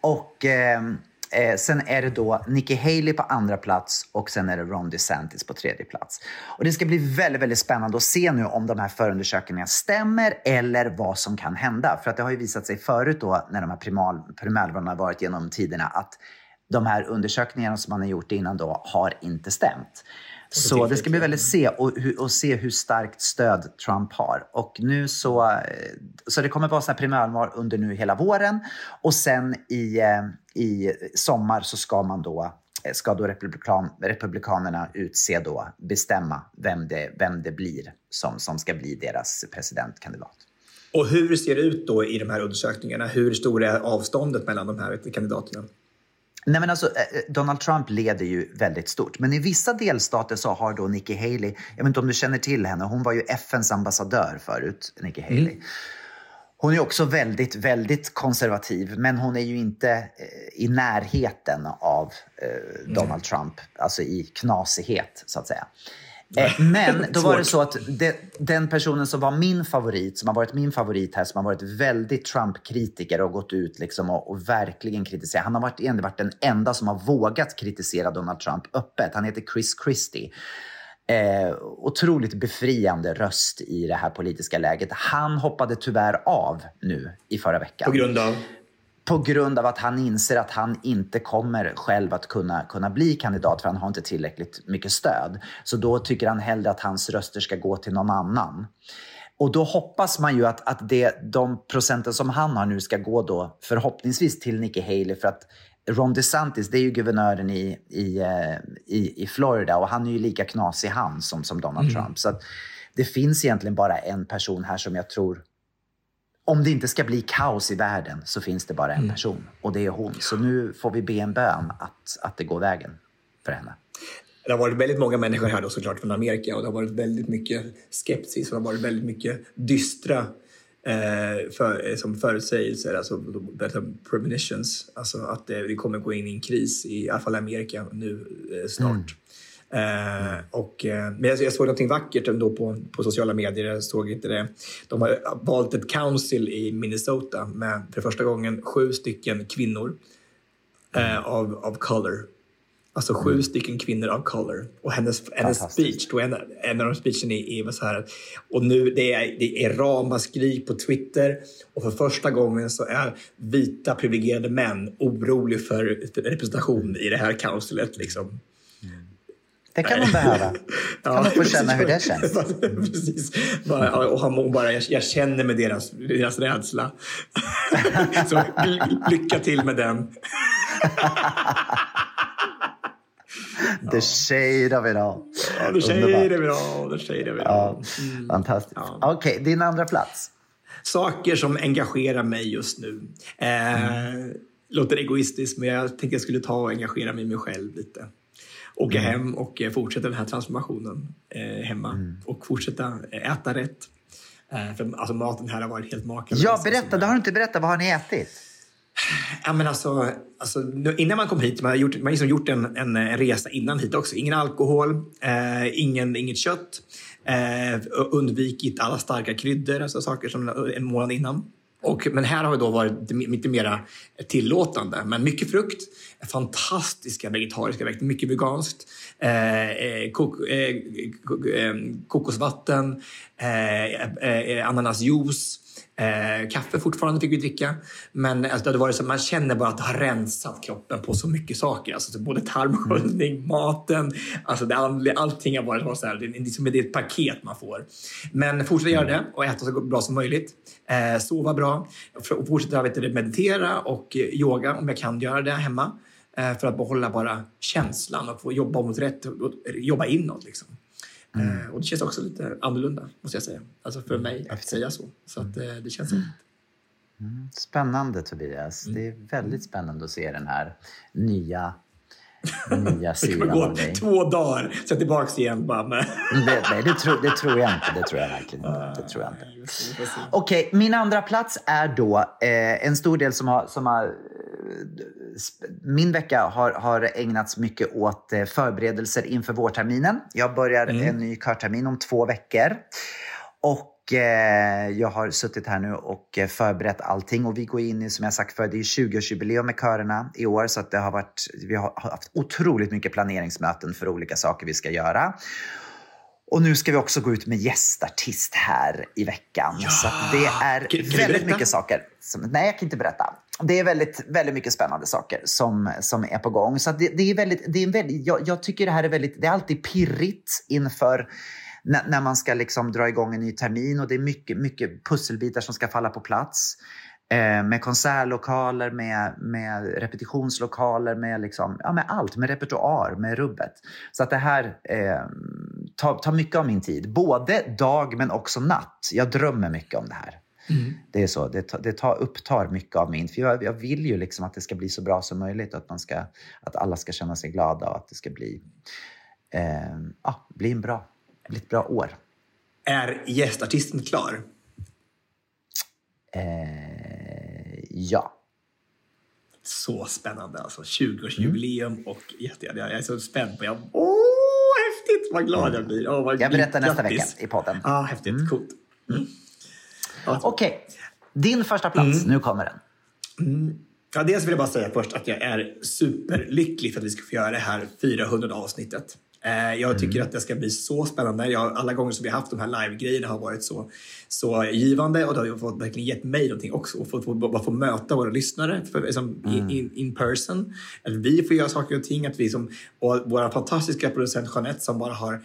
Och eh, sen är det då Nikki Haley på andra plats och sen är det Ron DeSantis på tredje plats. Och det ska bli väldigt, väldigt spännande att se nu om de här förundersökningarna stämmer eller vad som kan hända. För att det har ju visat sig förut då när de här primärvalen har varit genom tiderna att de här undersökningarna som man har gjort innan då har inte stämt. Så det ska bli väldigt se och, och se hur starkt stöd Trump har. Och nu så, eh, så det kommer vara här primärval under nu hela våren och sen i, eh, i sommar så ska man då eh, ska då republikan, republikanerna utse då, bestämma vem det, vem det blir som, som ska bli deras presidentkandidat. Och hur ser det ut då i de här undersökningarna? Hur stor är avståndet mellan de här kandidaterna? Nej, men alltså, eh, Donald Trump leder ju väldigt stort. Men i vissa delstater så har då Nikki Haley, jag vet inte om du känner till henne, hon var ju FNs ambassadör förut, Nikki Haley. Hon är också väldigt, väldigt konservativ, men hon är ju inte eh, i närheten av eh, Donald Trump, alltså i knasighet så att säga. Men då var det så att det, den personen som var min favorit, som har varit min favorit här, som har varit väldigt Trump-kritiker och gått ut liksom och, och verkligen kritiserat. Han har varit, egentligen varit den enda som har vågat kritisera Donald Trump öppet. Han heter Chris Christie. Eh, otroligt befriande röst i det här politiska läget. Han hoppade tyvärr av nu i förra veckan. På grund av? På grund av att han inser att han inte kommer själv att kunna, kunna bli kandidat för han har inte tillräckligt mycket stöd. Så då tycker han hellre att hans röster ska gå till någon annan. Och då hoppas man ju att, att det, de procenten som han har nu ska gå då förhoppningsvis till Nikki Haley för att Ron DeSantis, det är ju guvernören i, i, eh, i, i Florida och han är ju lika knasig han som, som Donald Trump. Så att det finns egentligen bara en person här som jag tror om det inte ska bli kaos i världen så finns det bara en person och det är hon. Så nu får vi be en bön att, att det går vägen för henne. Det har varit väldigt många människor här då såklart från Amerika och det har varit väldigt mycket skepsis och det har varit väldigt mycket dystra eh, för, eh, som förutsägelser, alltså de- premonitions. Alltså att det, vi kommer gå in i en kris i, i alla fall i Amerika nu eh, snart. Eh, och, eh, men jag, jag såg någonting vackert ändå på, på sociala medier. Jag såg inte det. De har valt ett council i Minnesota med för första gången sju stycken kvinnor eh, av, av color. Alltså sju stycken kvinnor av color. Och hennes, hennes speech, då en, en av de speechen är, är så här. Och nu det är, det är ramaskri på Twitter. Och för första gången så är vita privilegierade män oroliga för representation i det här councilet. Liksom. Det kan man behöva. Kan man få känna hur det känns. Precis. Bara, och han bara, jag, jag känner med deras, deras rädsla. så ly- lycka till med den. The shade of it all. Ja, det säger Underbart. det bra. Det säger det bra. Ja, fantastiskt. Okej, din andra plats. Saker som engagerar mig just nu. Eh, låter egoistiskt, men jag tänkte jag skulle ta och engagera mig i mig själv lite. Åka Mm. hem och eh, fortsätta den här transformationen eh, hemma Mm. och fortsätta eh, äta rätt. Eh, för alltså, maten här har varit helt makalös. Ja, berätta. Det har du inte berättat. Vad har ni ätit? Ja, men alltså, alltså, innan man kom hit, man har, gjort, man har liksom gjort en, en, en resa innan hit också. Ingen alkohol, eh, ingen, inget kött. Eh, undvikit alla starka kryddor, alltså saker som en månad innan. Och, men här har det då varit lite mera tillåtande. Men mycket frukt, fantastiska vegetariska växter, mycket veganskt. Eh, eh kok, eh, kok, eh, kokosvatten, eh, eh, eh ananasjuice. Eh, kaffe fortfarande fick vi dricka. Men alltså, det varit så, man känner bara att det har rensat kroppen på så mycket saker. Alltså, så både tarmsköljning, maten, alltså det allting har varit så här, det, är liksom, det är ett paket man får. Men fortsätta göra det och äta så bra som möjligt. Eh, sova bra. Och fortsätta vet du, meditera och eh, yoga om jag kan göra det hemma. Eh, för att behålla bara känslan och få jobba mot rätt, jobba inåt. Liksom. Eh, och det känns också lite annorlunda, måste jag säga. Alltså för mig att säga så. Så att, eh, det känns mm. Spännande Tobias. Det är väldigt spännande att se den här nya, nya Det kommer sidan gå av dig. två dagar, sen tillbaks igen bara med... Det, nej, det, tror, det tror jag inte. Det tror jag verkligen inte. Det tror jag inte. Okej, min andra plats är då eh, en stor del som har... Som har min vecka har, har ägnats mycket åt eh, förberedelser inför vårterminen. Jag börjar en ny körtermin om två veckor. Och eh, jag har suttit här nu och eh, förberett allting och vi går in i, som jag sagt förr, det är 20-årsjubileum med körerna i år så att det har varit, vi har haft otroligt mycket planeringsmöten för olika saker vi ska göra. Och nu ska vi också gå ut med gästartist här i veckan. Så att det är Kan- kan du väldigt mycket saker. Som, nej, jag kan inte berätta. Det är väldigt, väldigt mycket spännande saker som, som är på gång. Så det, det är väldigt, det är en väldigt, jag, jag tycker det här är väldigt, det är alltid pirrigt inför när, när man ska liksom dra igång en ny termin och det är mycket, mycket pusselbitar som ska falla på plats. Eh, med konsertlokaler, med, med repetitionslokaler, med, liksom, ja, med allt. Med repertoar, med rubbet. Så att det här eh, tar, tar mycket av min tid. Både dag men också natt. Jag drömmer mycket om det här. Det är så. Det, tar- det tar, upptar mycket av min... För jag, jag vill ju liksom att det ska bli så bra som möjligt. och Att, man ska, att alla ska känna sig glada och att det ska bli, eh, ja, bli, en bra, bli ett bra år. Är gästartisten klar? Eh, ja. Så spännande alltså. 20-årsjubileum och jätte, jag är så spänd på jag, häftigt! Vad glad jag blir. Åh, vad Jag berättar nästa grattis. vecka i podden. Ja, häftigt. Coolt. Mm. Okej, din första plats. Nu kommer den. Ja, dels vill jag bara säga först att jag är superlycklig för att vi ska få göra det här 400 avsnittet. Eh, Jag tycker att det ska bli så spännande. Jag, alla gånger som vi har haft de här live-grejerna har varit så, så givande och det har fått, verkligen gett mig någonting också. Och få, få, bara få möta våra lyssnare för, liksom, in, in, in person. Att vi får göra saker och ting. Att vi som, och vår fantastiska producent Jeanette som bara har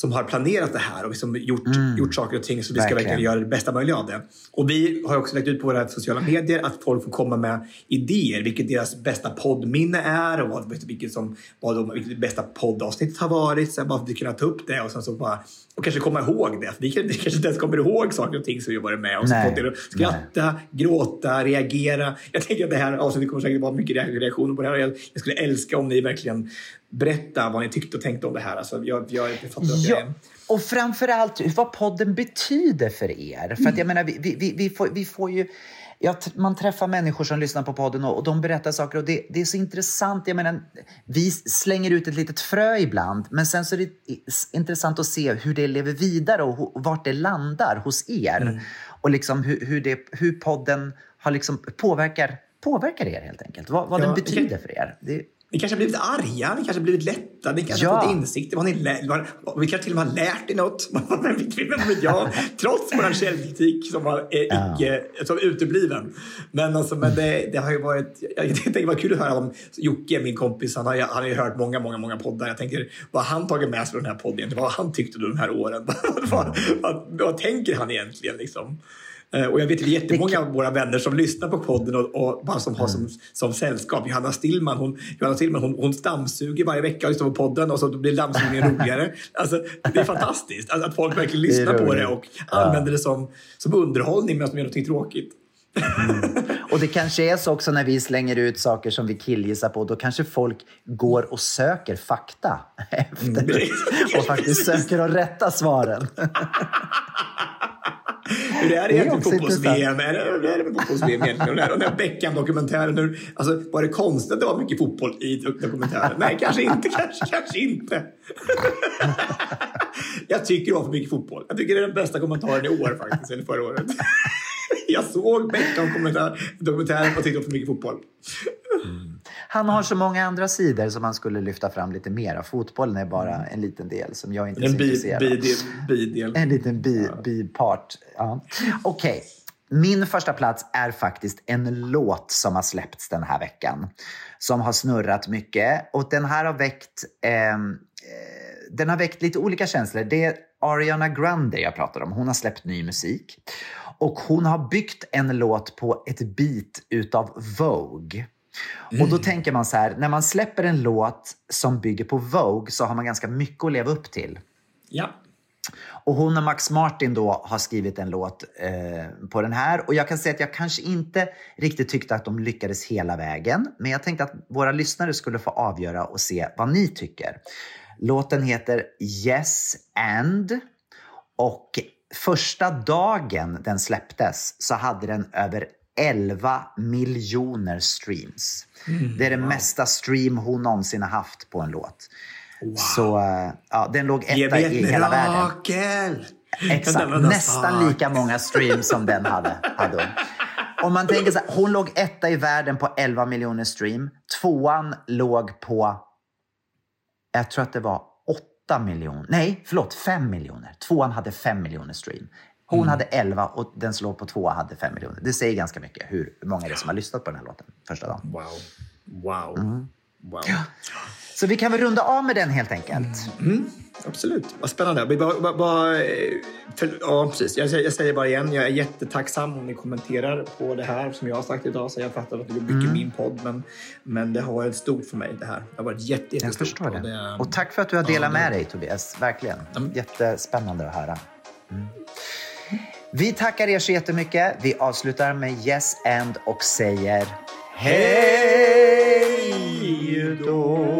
som har planerat det här och liksom gjort, gjort saker och ting så vi ska Verkligen. verkligen göra det bästa möjliga av det. Och vi har också lagt ut på våra sociala medier att folk får komma med idéer, vilket deras bästa poddminne är och vad, vilket, som, vad de, vilket bästa poddavsnittet har varit. Sen bara för att kunna ta upp det och sen så bara och kanske komma ihåg det. Vi, kan, vi kanske inte ens kommer ihåg saker och ting som vi har varit med och så Nej. skratta, gråta, reagera. Jag tänker att det här avsnittet kommer säkert vara mycket reaktioner på det här. Jag, jag skulle älska om ni verkligen berättar vad ni tyckte och tänkte om det här. Alltså, jag, jag, jag fattar att jag är Ja, och framförallt vad podden betyder för er. För att jag menar, vi, vi, vi, får, vi får ju... Ja, t- man träffar människor som lyssnar på podden och, och de berättar saker och det, det är så intressant. Jag menar, vi slänger ut ett litet frö ibland men sen så är det intressant att se hur det lever vidare och, vart det landar hos er. Och liksom hur, hur, det, hur podden har liksom påverkar, påverkar er helt enkelt. Vad, vad Ja, den betyder för er. Det, Ni kanske har blivit arga, ni kanske har blivit lätta, ni kanske Ja. har fått insikter. Vad ni lä- vad, vi kanske till och med har lärt er något. Vem vet- jag? Trots vår källkritik som var eh, icke, som utebliven. Men, alltså, men det, det har ju varit... Jag tänkte det var kul att höra om Jocke, min kompis. Han har, han har ju hört många, många, många poddar. Jag tänker, vad har han tagit med sig från den här podden? Vad har han tyckt under de här åren? vad, vad, vad tänker han egentligen? Liksom? Eh, Och jag vet att det är jättemånga av våra vänner som lyssnar på podden och, och bara som har som, som sällskap. Johanna Stillman, hon, Johanna Stillman hon, hon dammsuger varje vecka och lyssnar på podden och så blir dammsugningen roligare. Alltså, det är fantastiskt att, att folk verkligen lyssnar på det och använder det som, som underhållning medan de gör något tråkigt. Och det kanske är så också när vi slänger ut saker som vi killgissar på. Då kanske folk går och söker fakta efter det. Och faktiskt söker de rätta svaren. Hur det är egentligen fotbolls-VM? Är det, hur är det med fotbolls-VM egentligen? Och den här- Beckham-dokumentären. Alltså, var det konstigt att det var mycket fotboll i dokumentären? Nej, kanske inte. Kanske, kanske inte. Jag tycker det var för mycket fotboll. Jag tycker det är den bästa kommentaren i år faktiskt, eller förra året. Jag såg Beckham-dokumentären och det var för mycket fotboll. Han har så många andra sidor som man skulle lyfta fram lite mer. Fotbollen är bara en liten del som jag inte är så bi- intresserad av. bidel. En liten bi, bipart. Ja. Okej. Min första plats är faktiskt en låt som har släppts den här veckan. Som har snurrat mycket och den här har väckt, ehm, eh, den har väckt lite olika känslor. Det är Ariana Grande jag pratar om. Hon har släppt ny musik. Och hon har byggt en låt på ett beat utav Vogue. Och då tänker man så här, när man släpper en låt som bygger på Vogue så har man ganska mycket att leva upp till. Ja. Och hon och Max Martin då har skrivit en låt eh, på den här. Och jag kan säga att jag kanske inte riktigt tyckte att de lyckades hela vägen. Men jag tänkte att våra lyssnare skulle få avgöra och se vad ni tycker. Låten heter Yes and. Och första dagen den släpptes så hade den över 11 miljoner streams. Mm, det är det mesta stream hon någonsin har haft på en låt. Så eh, ja, den låg etta i hela världen. Exakt, nästan lika många streams som den hade. hade hon. Om man tänker så här, hon låg etta i världen på 11 miljoner stream. Tvåan låg på, jag tror att det var 8 miljoner. Nej, förlåt, 5 miljoner. Tvåan hade 5 miljoner stream. Hon Mm. hade 11 och den som låg på tvåa hade 5 miljoner. Det säger ganska mycket hur många det är som har lyssnat på den här låten första dagen. Wow. Wow. Mm. Wow. Så vi kan väl runda av med den helt enkelt. Absolut, vad spännande. Men Bara, bara, eh, för, ja, precis. Jag, jag säger bara igen, jag är jättetacksam om ni kommenterar på det här som jag har sagt idag. Så jag fattar att det blir mycket Mm. min podd, men, men det har varit stort för mig det här. Det har varit jätte, Jag jättestort. förstår det. det- Och tack för att du har delat Ja, med dig Tobias. Verkligen. Jättespännande att höra. Mm. Vi tackar er så jättemycket. Vi avslutar med Yes and och säger Hej då!